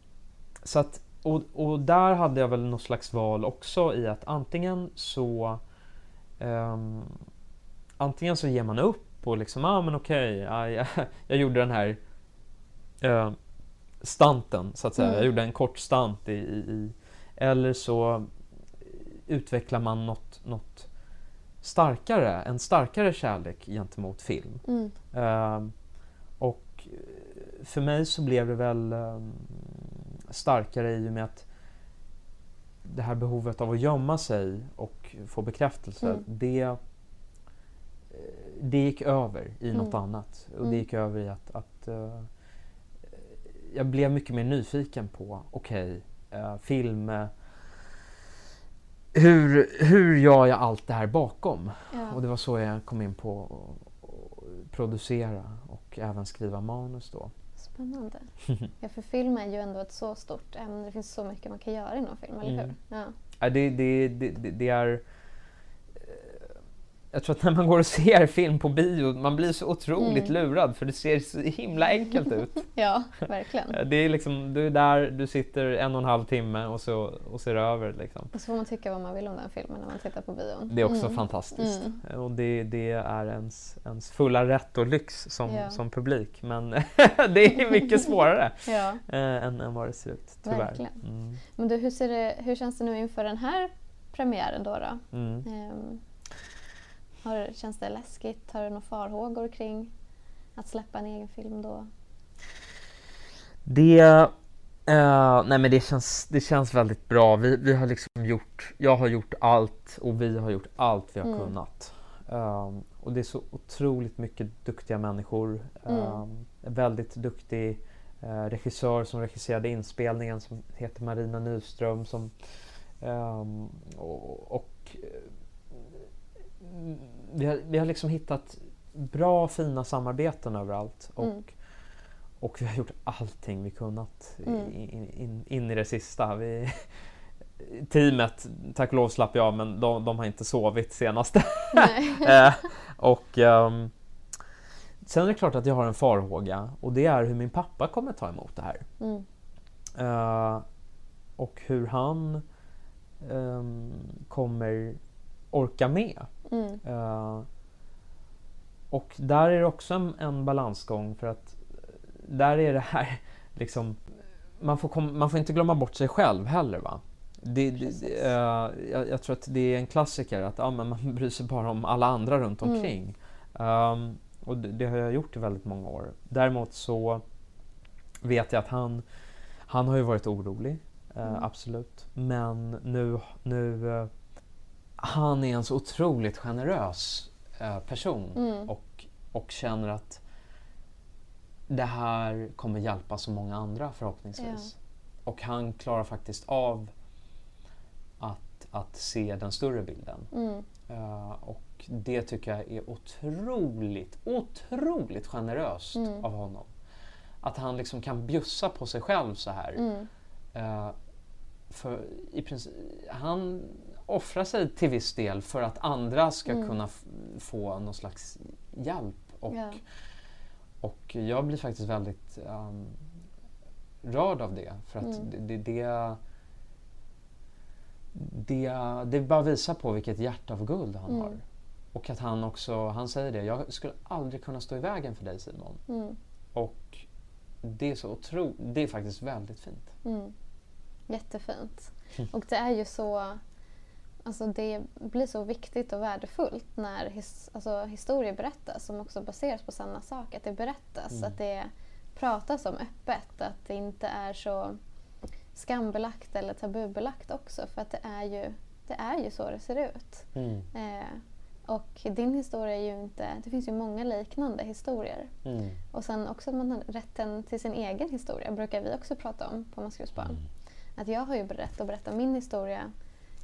så att, och, och där hade jag väl något slags val också i att antingen så ehm, Antingen så ger man upp och liksom, ah men okej, ja, jag, jag gjorde den här eh, stanten så att säga. Mm. Jag gjorde en kort stant i, i, i eller så utvecklar man något, något starkare, en starkare kärlek gentemot film. Mm. Ehm, och eh, för mig så blev det väl ehm, starkare i och med att det här behovet av att gömma sig och få bekräftelse, Mm. det, eh, det gick över i något Mm. annat. Och Mm. det gick över i att, att eh, jag blev mycket mer nyfiken på, okej, eh, film, eh, hur, hur gör jag allt det här bakom? Ja. Och det var så jag kom in på att producera och även skriva manus då. Spännande. Ja, för film är ju ändå ett så stort ämne. Det finns så mycket man kan göra inom film, eller Mm. hur? Ja. Ja, Det, det, det, det det är... Jag tror att när man går och ser film på bio, man blir så otroligt Mm. lurad för det ser så himla enkelt ut. ja, verkligen. Det är liksom, du är där, du sitter en och en halv timme och så och ser över liksom. Och så får man tycka vad man vill om den filmen när man tittar på bion. Det är också Mm. fantastiskt. Mm. Och det, det är ens, ens fulla rätt och lyx som, Ja. som publik. Men det är mycket svårare Ja. eh, än, än vad det ser ut, tyvärr. Verkligen. Mm. Men du, hur, ser det, hur känns det nu inför den här premiären då? då? Mm. Ehm, har, känns det läskigt? Har du några farhågor kring att släppa en egen film då? Det, eh, nej men det, känns, det känns väldigt bra. Vi, vi har liksom gjort, jag har gjort allt och vi har gjort allt vi har Mm. kunnat. Um, och det är så otroligt mycket duktiga människor. Mm. Um, en väldigt duktig eh, regissör som regisserade inspelningen som heter Marina Nyström. Som, ehm, och, och vi, har, vi har liksom hittat bra fina samarbeten överallt. Och, Mm. och vi har gjort allting vi kunnat Mm. in, in, in i det sista. Vi, teamet, tack och lov slapp jag, men de, de har inte sovit senaste. Eh, och ehm, Sen är det klart att jag har en farhåga och det är hur min pappa kommer ta emot det här. Mm. Eh, och hur han ehm, kommer orka med. Mm. Eh, och där är det också en, en balansgång för att där är det här liksom man får, kom, man får inte glömma bort sig själv heller. Va? Det, det, eh, jag, jag tror att det är en klassiker att ja, men man bryr sig bara om alla andra runt Mm. omkring. Ehm, och det, det har jag gjort i väldigt många år. Däremot så vet jag att han, han har ju varit orolig, eh, Mm. absolut. Men nu, nu eh, han är en så otroligt generös eh, person Mm. och, och känner att det här kommer hjälpa så många andra förhoppningsvis. Och han klarar faktiskt av att, att se den större bilden. Mm. Eh, och det tycker jag är otroligt, otroligt generöst Mm. av honom. Att han liksom kan bjussa på sig själv så här. Mm. Eh, för i princip, han offrar sig till viss del för att andra ska Mm. kunna få någon slags hjälp. Och, Ja. och jag blir faktiskt väldigt um, rörd av det. För att Mm. det, det, det, det, det bara visar på vilket hjärta av guld han Mm. har. Och att han också, han säger det, jag skulle aldrig kunna stå i vägen för dig Simon. Mm. Och det är så otro, det är faktiskt väldigt fint. Mm. Jättefint. Och det är ju så... Alltså det blir så viktigt och värdefullt när his, alltså historier berättas som också baseras på sanna saker. Att det berättas, Mm. att det pratas om öppet. Att det inte är så skambelagt eller tabubelagt också. För att det är ju, det är ju så det ser ut. Eh, Och din historia är ju inte... Det finns ju många liknande historier. Mm. Och sen också att man har rätten till sin egen historia brukar vi också prata om på Maskrosbarn. Mm. Att jag har ju rätt att berätta min historia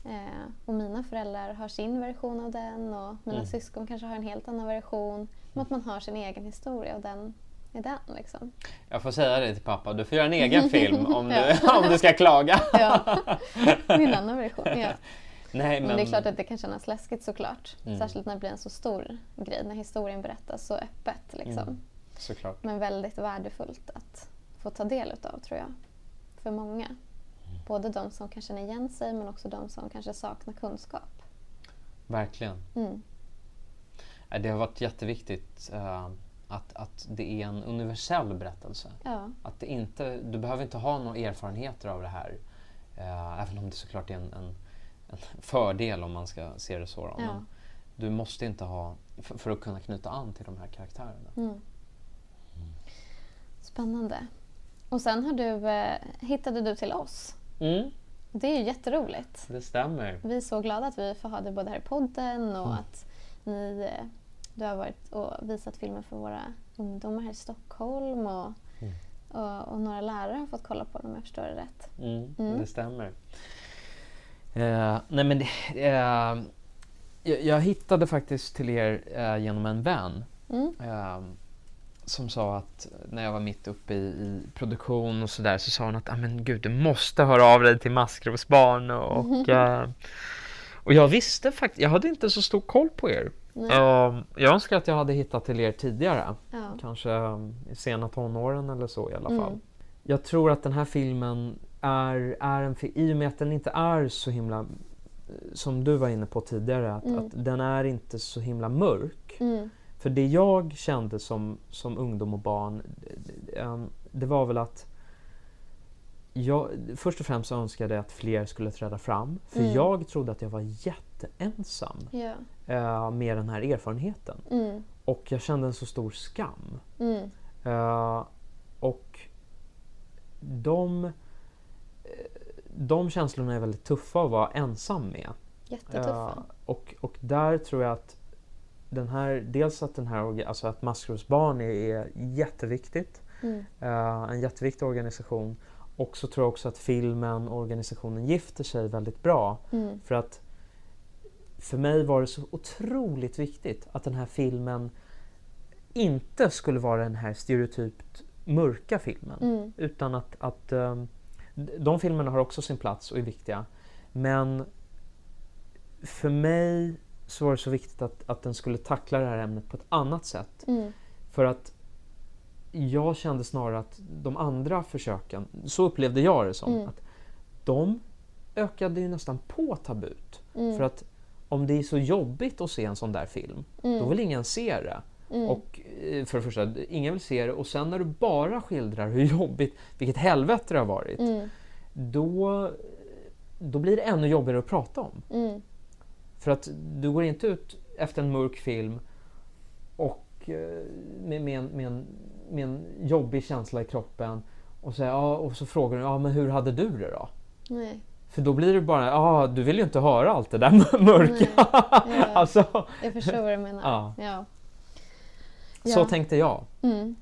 eh, och mina föräldrar har sin version av den och mina Mm. syskon kanske har en helt annan version. Men att man har sin egen historia och den är den liksom. Jag får säga det till pappa, du får göra en egen film om du, om du ska klaga. Ja. Min annan version, ja. Nej, Men det är klart att det kan kännas läskigt såklart. Mm. Särskilt när det blir en så stor grej, när historien berättas så öppet. Liksom. Mm. Såklart. Men väldigt värdefullt att få ta del utav tror jag. För många. Mm. Både de som kan känna igen sig men också de som kanske saknar kunskap. Verkligen. Mm. Nej, Det har varit jätteviktigt eh, att, att det är en universell berättelse. Ja. Att det inte, du behöver inte ha några erfarenheter av det här. Eh, även om det såklart är en, en, en fördel om man ska se det så. Då. Ja. Du måste inte ha, för, för att kunna knyta an till de här karaktärerna. Mm. Spännande. Och sen har du, eh, hittade du till oss. Mm, Det är ju jätteroligt. det stämmer. Vi är så glada att vi får ha dig både här i podden och Mm. att ni, eh, du har varit och visat filmen för våra ungdomar här i Stockholm och, Mm. och, och några lärare har fått kolla på den om jag förstår det rätt. Mm, Mm. Det stämmer. Eh, nej men eh, jag, jag hittade faktiskt till er eh, genom en vän Mm. eh, som sa att när jag var mitt uppe i, i produktion och sådär så sa hon att ah, men gud du måste höra av dig till Maskrosbarn och, och, eh, och jag visste faktiskt, jag hade inte så stor koll på er. Eh, jag önskar att jag hade hittat till er tidigare. Ja. Kanske um, i sena tonåren eller så i alla Mm. fall. Jag tror att den här filmen är, är en fi- i och med att den inte är så himla, eh, som du var inne på tidigare, att, Mm. att den är inte så himla mörk. Mm. För det jag kände som, som ungdom och barn, det, um, det var väl att jag, först och främst önskade jag att fler skulle träda fram. För Mm. jag trodde att jag var jätteensam eh, med den här erfarenheten. Mm. Och jag kände en så stor skam. Mm. Eh, och de, eh, de känslorna är väldigt tuffa att vara ensam med. Jättetuffa. Eh, och, och där tror jag att den här, dels att den här, alltså att Maskrosbarn är, är jätteviktigt. Mm. eh, en jätteviktig organisation. Och så tror jag också att filmen och organisationen gifter sig väldigt bra. Mm. För att för mig var det så otroligt viktigt att den här filmen inte skulle vara den här stereotypt mörka filmen. Mm. Utan att, att ehm, de filmerna har också sin plats och är viktiga. Men för mig så var det så viktigt att, att den skulle tackla det här ämnet på ett annat sätt. Mm. För att jag kände snarare att de andra försöken, så upplevde jag det som, Mm. att de ökade ju nästan på tabut. Mm. För att om det är så jobbigt att se en sån där film, Mm. då vill ingen se det. Mm. Och eh, för det första, ingen vill se det och sen när du bara skildrar hur jobbigt, vilket helvete det har varit, Mm. då, då blir det ännu jobbigare att prata om. Mm. För att du går inte ut efter en mörk film och eh, med, med, en, med, en, med en jobbig känsla i kroppen och, säger, ja, och så frågar du ja, men hur hade du det då? Nej. För då blir det bara, ja du vill ju inte höra allt det där mörka. Ja. alltså, Jag förstår vad du menar. Ja. Ja. Så Ja. tänkte jag. Mm.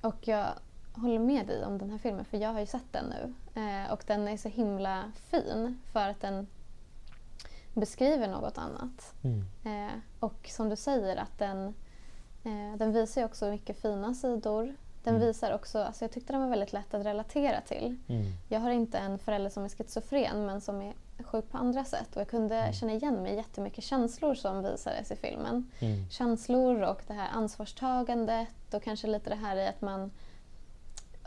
Och jag håller med dig om den här filmen för jag har ju sett den nu. Eh, och den är så himla fin för att den beskriver något annat. Eh, och som du säger att den, eh, den visar också mycket fina sidor. Den Mm. visar också, alltså jag tyckte den var väldigt lätt att relatera till. Mm. Jag har inte en förälder som är schizofren men som är sjuk på andra sätt och jag kunde Mm. känna igen mig jättemycket känslor som visades i filmen. Mm. Känslor och det här ansvarstagandet och kanske lite det här i att man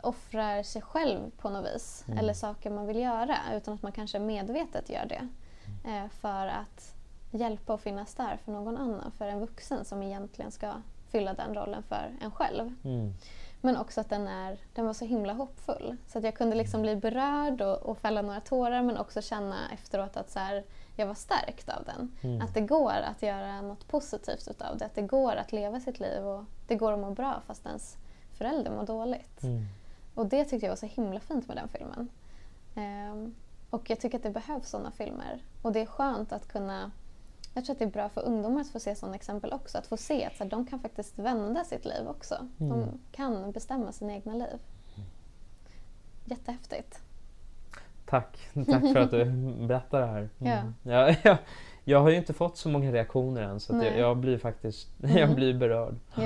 offrar sig själv på något vis Mm. eller saker man vill göra utan att man kanske medvetet gör det Mm. För att hjälpa och finnas där för någon annan, för en vuxen som egentligen ska fylla den rollen för en själv. Mm. Men också att den, är, den var så himla hoppfull. Så att jag kunde liksom bli berörd och, och fälla några tårar men också känna efteråt att så här, jag var stärkt av den. Mm. Att det går att göra något positivt utav det. Att det går att leva sitt liv och det går att må bra fast ens förälder mår dåligt. Mm. Och det tyckte jag var så himla fint med den filmen. Ehm, och jag tycker att det behövs sådana filmer. Och det är skönt att kunna Jag tror att det är bra för ungdomar att få se sådana exempel också. Att få se att så här, de kan faktiskt vända sitt liv också. De Mm. kan bestämma sina egna liv. Jättehäftigt. Tack, tack för att du berättar det här. Ja. Ja, jag, jag har ju inte fått så många reaktioner än så jag, jag blir faktiskt Mm. jag blir berörd. Ja.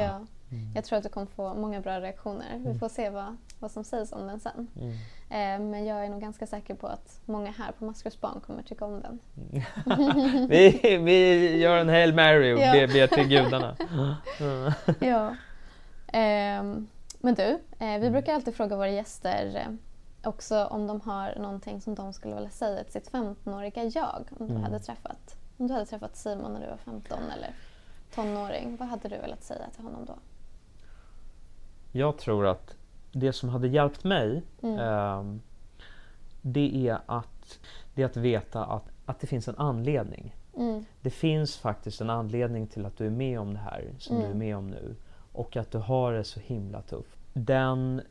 Mm. Jag tror att du kommer få många bra reaktioner. Vi Mm. får se vad, vad som sägs om den sen. Mm. Eh, men jag är nog ganska säker på att många här på Maskrosbarn kommer tycka om den. vi, vi gör en Hail Mary och Ja. ber, till gudarna. Mm. ja. Ehm, men du, eh, vi brukar alltid fråga våra gäster eh, också om de har någonting som de skulle vilja säga till sitt 15-åriga jag om du Mm. hade träffat om du hade träffat Simon när du var 15 eller tonåring. Vad hade du velat säga till honom då? Jag tror att det som hade hjälpt mig Mm. ehm, det, är att, det är att veta att, att det finns en anledning. Mm. Det finns faktiskt en anledning till att du är med om det här som Mm. du är med om nu. Och att du har det så himla tufft. Den,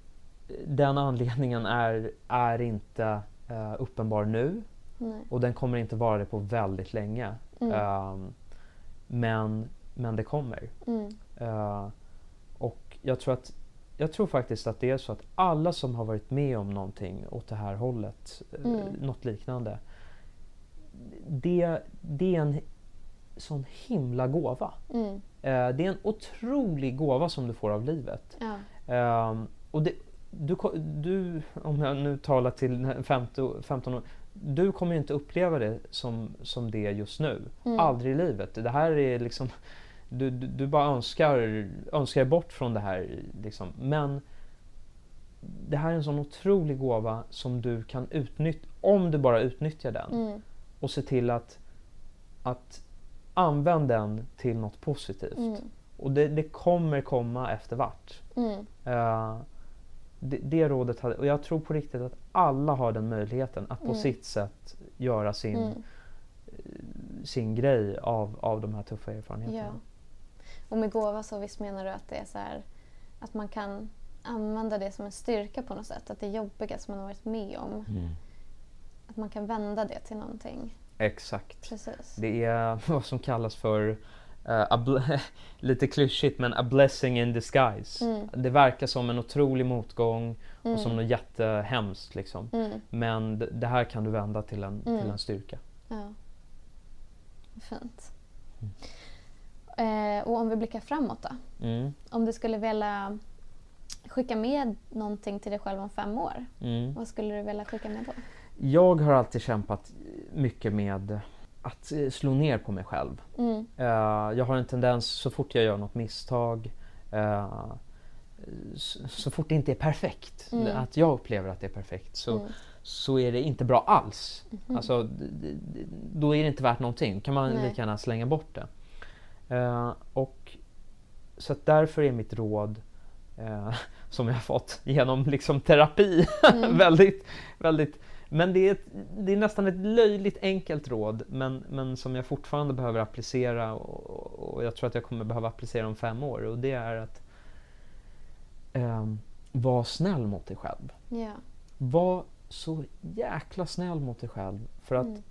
den anledningen är, är inte eh, uppenbar nu Nej. och den kommer inte vara det på väldigt länge. Mm. Ehm, men, men det kommer. Mm. Eh, och jag tror, att, jag tror faktiskt att det är så att alla som har varit med om någonting åt det här hållet, eh, Mm. något liknande. Det, det är en sån himla gåva. Mm. Eh, det är en otrolig gåva som du får av livet. Ja. Ehm, och det, du, du, om jag nu talar till 15, 15 år, du kommer inte uppleva det som, som det är just nu. Mm. Aldrig i livet. Det här är liksom, du, du, du bara önskar, önskar bort från det här. Liksom. Men det här är en sån otrolig gåva som du kan utnyttja, om du bara utnyttjar den. Mm. Och se till att, att använda den till något positivt. Mm. Och det, det kommer komma efter vart. Mm. Eh, det, det rådet hade, och jag tror på riktigt att alla har den möjligheten att på Mm. sitt sätt göra sin, Mm. sin grej av, av de här tuffa erfarenheterna. Och med gåva så visst menar du att det är så här att man kan använda det som en styrka på något sätt. Att det jobbiga som man har varit med om, Mm. att man kan vända det till någonting. Exakt. Precis. Det är vad som kallas för, ble- lite klyschigt, men a blessing in disguise. Mm. Det verkar som en otrolig motgång Mm. och som något jättehemskt. Liksom. Mm. Men det här kan du vända till en, Mm. till en styrka. Ja. Fint. Eh, och om vi blickar framåt då? Mm. Om du skulle vilja skicka med någonting till dig själv om fem år, Mm. vad skulle du vilja skicka med då? Jag har alltid kämpat mycket med att eh, slå ner på mig själv. Mm. Eh, jag har en tendens, så fort jag gör något misstag, eh, så, så fort det inte är perfekt, Mm. att jag upplever att det är perfekt, så, Mm. så är det inte bra alls. Mhm. Alltså, då är det inte värt någonting. kan man Nej. lika gärna slänga bort det. Eh, och, så därför är mitt råd, eh, som jag har fått genom liksom terapi, Mm. väldigt, väldigt men det är, ett, det är nästan ett löjligt enkelt råd men, men som jag fortfarande behöver applicera och, och jag tror att jag kommer behöva applicera om fem år och det är att um, var snäll mot dig själv. Ja. Var så jäkla snäll mot dig själv för att Mm.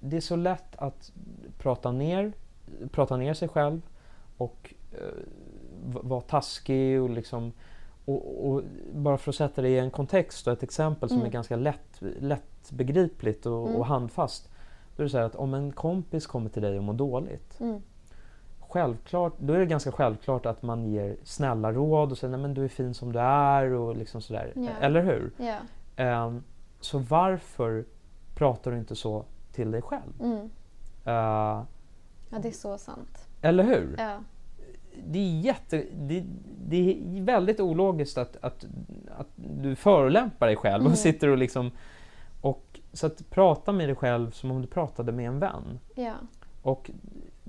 det är så lätt att prata ner, prata ner sig själv och eh, vara taskig och liksom och, och bara för att sätta det i en kontext och ett exempel som Mm. är ganska lätt, lättbegripligt och, Mm. och handfast. Då är det så att om en kompis kommer till dig och mår dåligt Mm. Självklart, då är det ganska självklart att man ger snälla råd och säger nej men du är fin som du är och liksom sådär. Ja. Eller hur? Ja. Ehm, så varför pratar du inte så till dig själv? Mm. Ja, det är så sant. eller hur? Ja. Det är, jätte, det, det är väldigt ologiskt att, att, att du förolämpar dig själv Mm. och sitter och liksom... Och, så att prata med dig själv som om du pratade med en vän. Ja. Och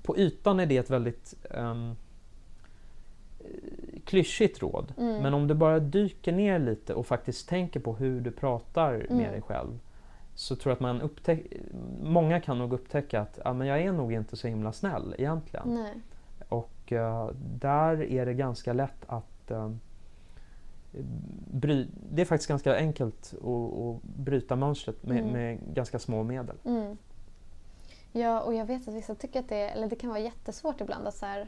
på ytan är det ett väldigt um, klyschigt råd. Mm. Men om du bara dyker ner lite och faktiskt tänker på hur du pratar med Mm. dig själv så tror jag att man upptäck, många kan nog upptäcka att ja, men jag är nog inte så himla snäll egentligen. Nej. Och eh, där är det ganska lätt att eh, bry, Det är faktiskt ganska enkelt att, att bryta mönstret med, Mm. med ganska små medel. Mm. Ja, och jag vet att vissa tycker att det, eller det kan vara jättesvårt ibland att så här,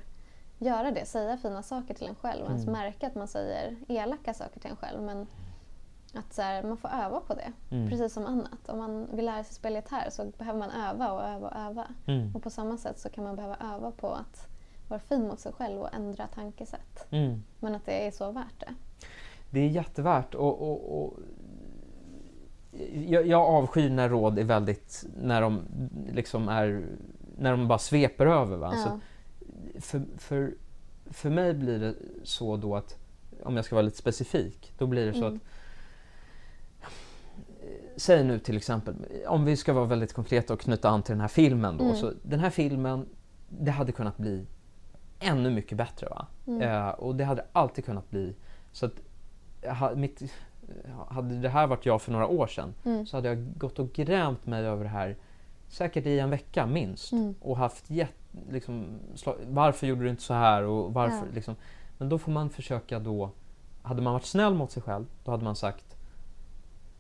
göra det, säga fina saker till en själv och ens Mm. märka att man säger elaka saker till en själv. Men att så här, man får öva på det, Mm. precis som annat. Om man vill lära sig spela gitarr så behöver man öva och öva och öva. Mm. Och på samma sätt så kan man behöva öva på att vara fin mot sig själv och ändra tankesätt. Mm. Men att det är så värt det. Det är jättevärt och, och, och jag, jag avskyr när råd är väldigt, när de liksom är, när de bara sveper över. Va? Så Ja. för, för, för mig blir det så då att, om jag ska vara lite specifik, då blir det så Mm. att Säg nu till exempel, om vi ska vara väldigt konkreta och knyta an till den här filmen då. Mm. Så den här filmen, det hade kunnat bli ännu mycket bättre. Va? Mm. Eh, och det hade alltid kunnat bli. Så att, ha- mitt, hade det här varit jag för några år sedan Mm. så hade jag gått och grämt mig över det här säkert i en vecka minst. Mm. Och haft jätt, liksom, varför gjorde du inte så här? Och varför, Ja. liksom. Men då får man försöka då, hade man varit snäll mot sig själv, då hade man sagt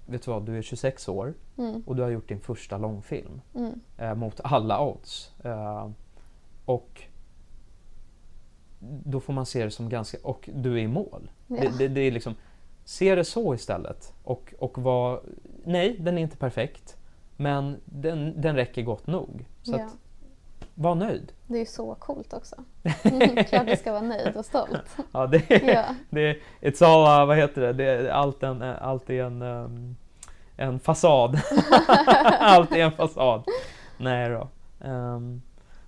Vet du vad, du är 26 år Mm. och du har gjort din första långfilm Mm. eh, mot alla odds. Eh, och då får man se det som ganska, och du är i mål. Ja. Det, det, det är liksom, se det så istället. Och, och var, nej, den är inte perfekt. Men den, den räcker gott nog. Så Ja. att, var nöjd. Det är ju så coolt också. Mm, klart du ska vara nöjd och stolt. Ja, det, är- Ja. det, är- it's all, uh, vad heter det, det är allt, en, allt är en, um, en fasad. allt är en fasad. Nej då. Ehm,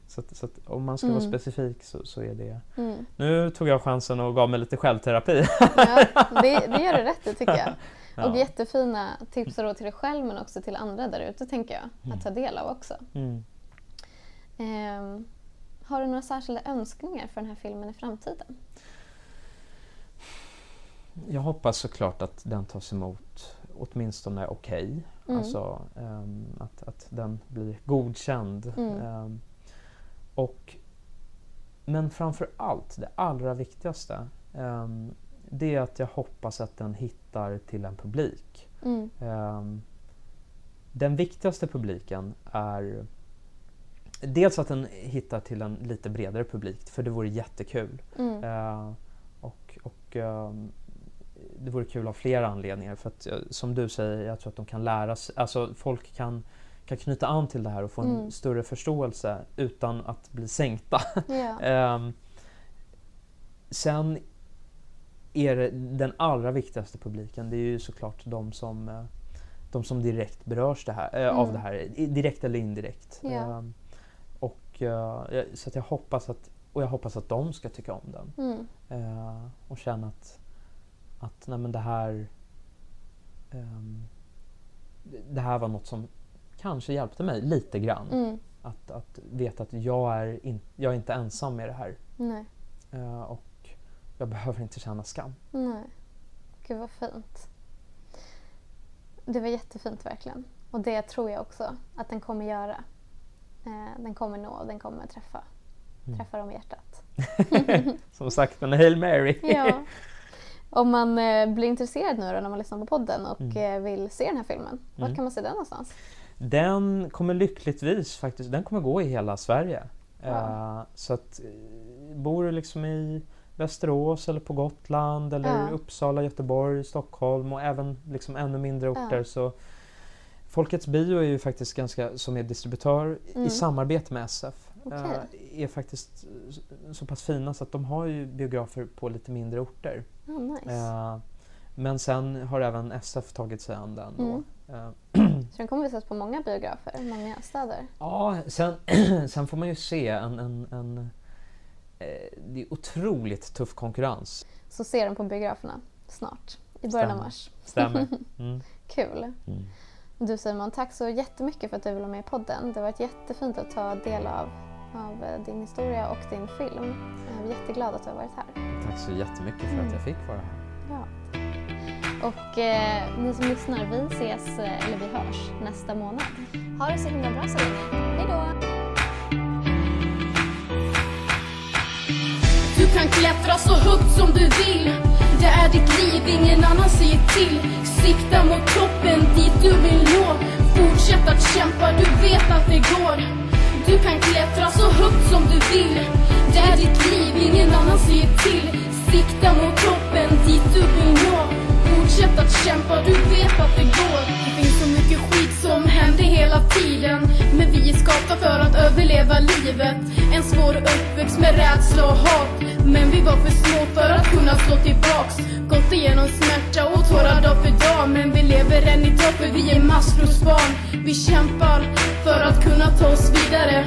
så att, så att om man ska vara Mm. specifik så, så är det... Mm. Nu tog jag chansen och gav mig lite självterapi. Ja, det, det gör du rätt i tycker jag. Ja. Och jättefina tips och råd till dig själv men också till andra där ute tänker jag. Mm. Att ta del av också. Mm. Ehm, har du några särskilda önskningar för den här filmen i framtiden? Jag hoppas såklart att den tas emot åtminstone okej. Mm. Alltså ehm, att, att den blir godkänd. Mm. Ehm, och, men framför allt, det allra viktigaste, ehm, det är att jag hoppas att den hittar till en publik. Mm. Den viktigaste publiken är dels att den hittar till en lite bredare publik, för det vore jättekul. Mm. Eh, och och ehm, det vore kul av flera anledningar. För att, eh, som du säger, jag tror att de kan lära sig, alltså folk kan, kan knyta an till det här och få en Mm. större förståelse utan att bli sänkta. Ja. Ehm, sen är det den allra viktigaste publiken, det är ju såklart de som, eh, de som direkt berörs det här, eh, av Mm. det här, direkt eller indirekt. Ja. Ehm, och, eh, så att jag hoppas att, och jag hoppas att de ska tycka om den Mm. eh, och känna att, att nej men det här ehm, det här var något som kanske hjälpte mig lite grann. Mm. Att, att veta att jag är, in, jag är inte ensam med det här. Eh, och jag behöver inte känna skam. Nej. Gud vad fint. Det var jättefint verkligen. Och det tror jag också att den kommer göra. Eh, den kommer nå och den kommer träffa. Mm. Träffa dem i hjärtat. Som sagt, en Hail Mary. Ja. Om man eh, blir intresserad nu då när man lyssnar på podden och Mm. eh, vill se den här filmen, vart Mm. kan man se den någonstans? Den kommer lyckligtvis faktiskt, den kommer gå i hela Sverige. Eh, så att bor du liksom i Västerås eller på Gotland eller Ja. Uppsala, Göteborg, Stockholm och även liksom ännu mindre orter Ja. så Folkets bio är ju faktiskt ganska, som är distributör Mm. i samarbete med SF, Okej. eh, är faktiskt så- pass fina så att de har ju biografer på lite mindre orter. Oh, nice. Eh, men sen har även SF tagit sig an den. Mm. Eh, Så den kommer visas på många biografer, många städer. Ja, sen, sen får man ju se en... en, en det är otroligt tuff konkurrens. Så ser den på biograferna snart, i början av Stämmer. mars. Stämmer. Mm. Kul! Mm. Du Simon, tack så jättemycket för att du ville vara med i podden. Det har varit jättefint att ta del av, av eh, din historia och din film. Jag är jätteglad att du har varit här. Tack så jättemycket för att jag fick vara här. Ja. Och eh, ni som lyssnar, vi ses, eh, eller vi hörs, nästa månad. Ha det så himla bra så länge. Hej då! Du kan klättra så högt som du vill Det är ditt liv, ingen annan säger till Sikta mot toppen, dit du vill nå. Fortsätt att kämpa, du vet att det går. Du kan klättra så högt som du vill. Det är ditt liv, ingen annan säger till. Sikta mot toppen, dit du vill nå. Fortsätt att kämpa, du vet att det går. Det finns så mycket skit som händer hela tiden. Men vi är skapta för att överleva livet. En svår uppväxt med rädsla och hat. Men vi var för små för att kunna slå tillbaks. Gått igenom smärta och tårar dag för dag. Men vi lever än idag för vi är maskrosbarn. Vi kämpar för att kunna ta oss vidare.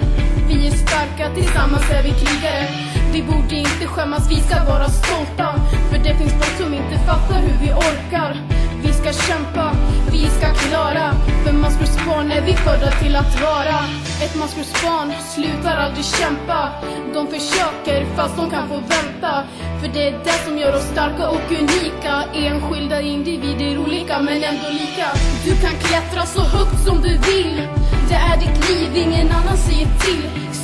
Vi är starka, tillsammans är vi krigare vi borde inte skämmas, vi ska vara stolta. För det finns folk som inte fattar hur vi orkar. Vi ska kämpa, vi ska klara. För maskrosbarn är vi födda till att vara. Ett maskrosbarn slutar aldrig kämpa. De försöker fast de kan få vänta. För det är det som gör oss starka och unika. Enskilda individer olika men ändå lika. Du kan klättra så högt som du vill. Det är ditt liv, ingen annan säger till.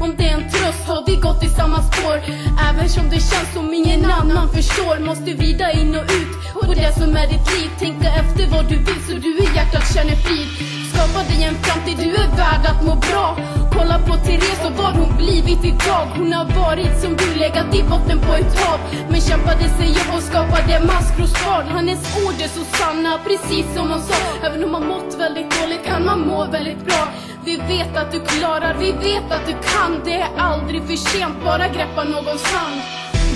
om det är en tröst har vi gått i samma spår. Även som det känns som ingen annan förstår Måste vrida in och ut på det som är ditt liv. Tänka efter vad du vill så du i hjärtat känner frid. Skapa dig en framtid, du är värd att må bra. Kolla på Therese och vad hon blivit idag. Hon har varit som du, legat i botten på ett hav. Men kämpade sig upp och skapade maskrosbarn Hennes ord är så sanna, precis som hon sa. Även om man mått väldigt dåligt kan man må väldigt bra. Vi vet att du klarar, vi vet att du kan. Det är aldrig för sent, bara greppa någons hand.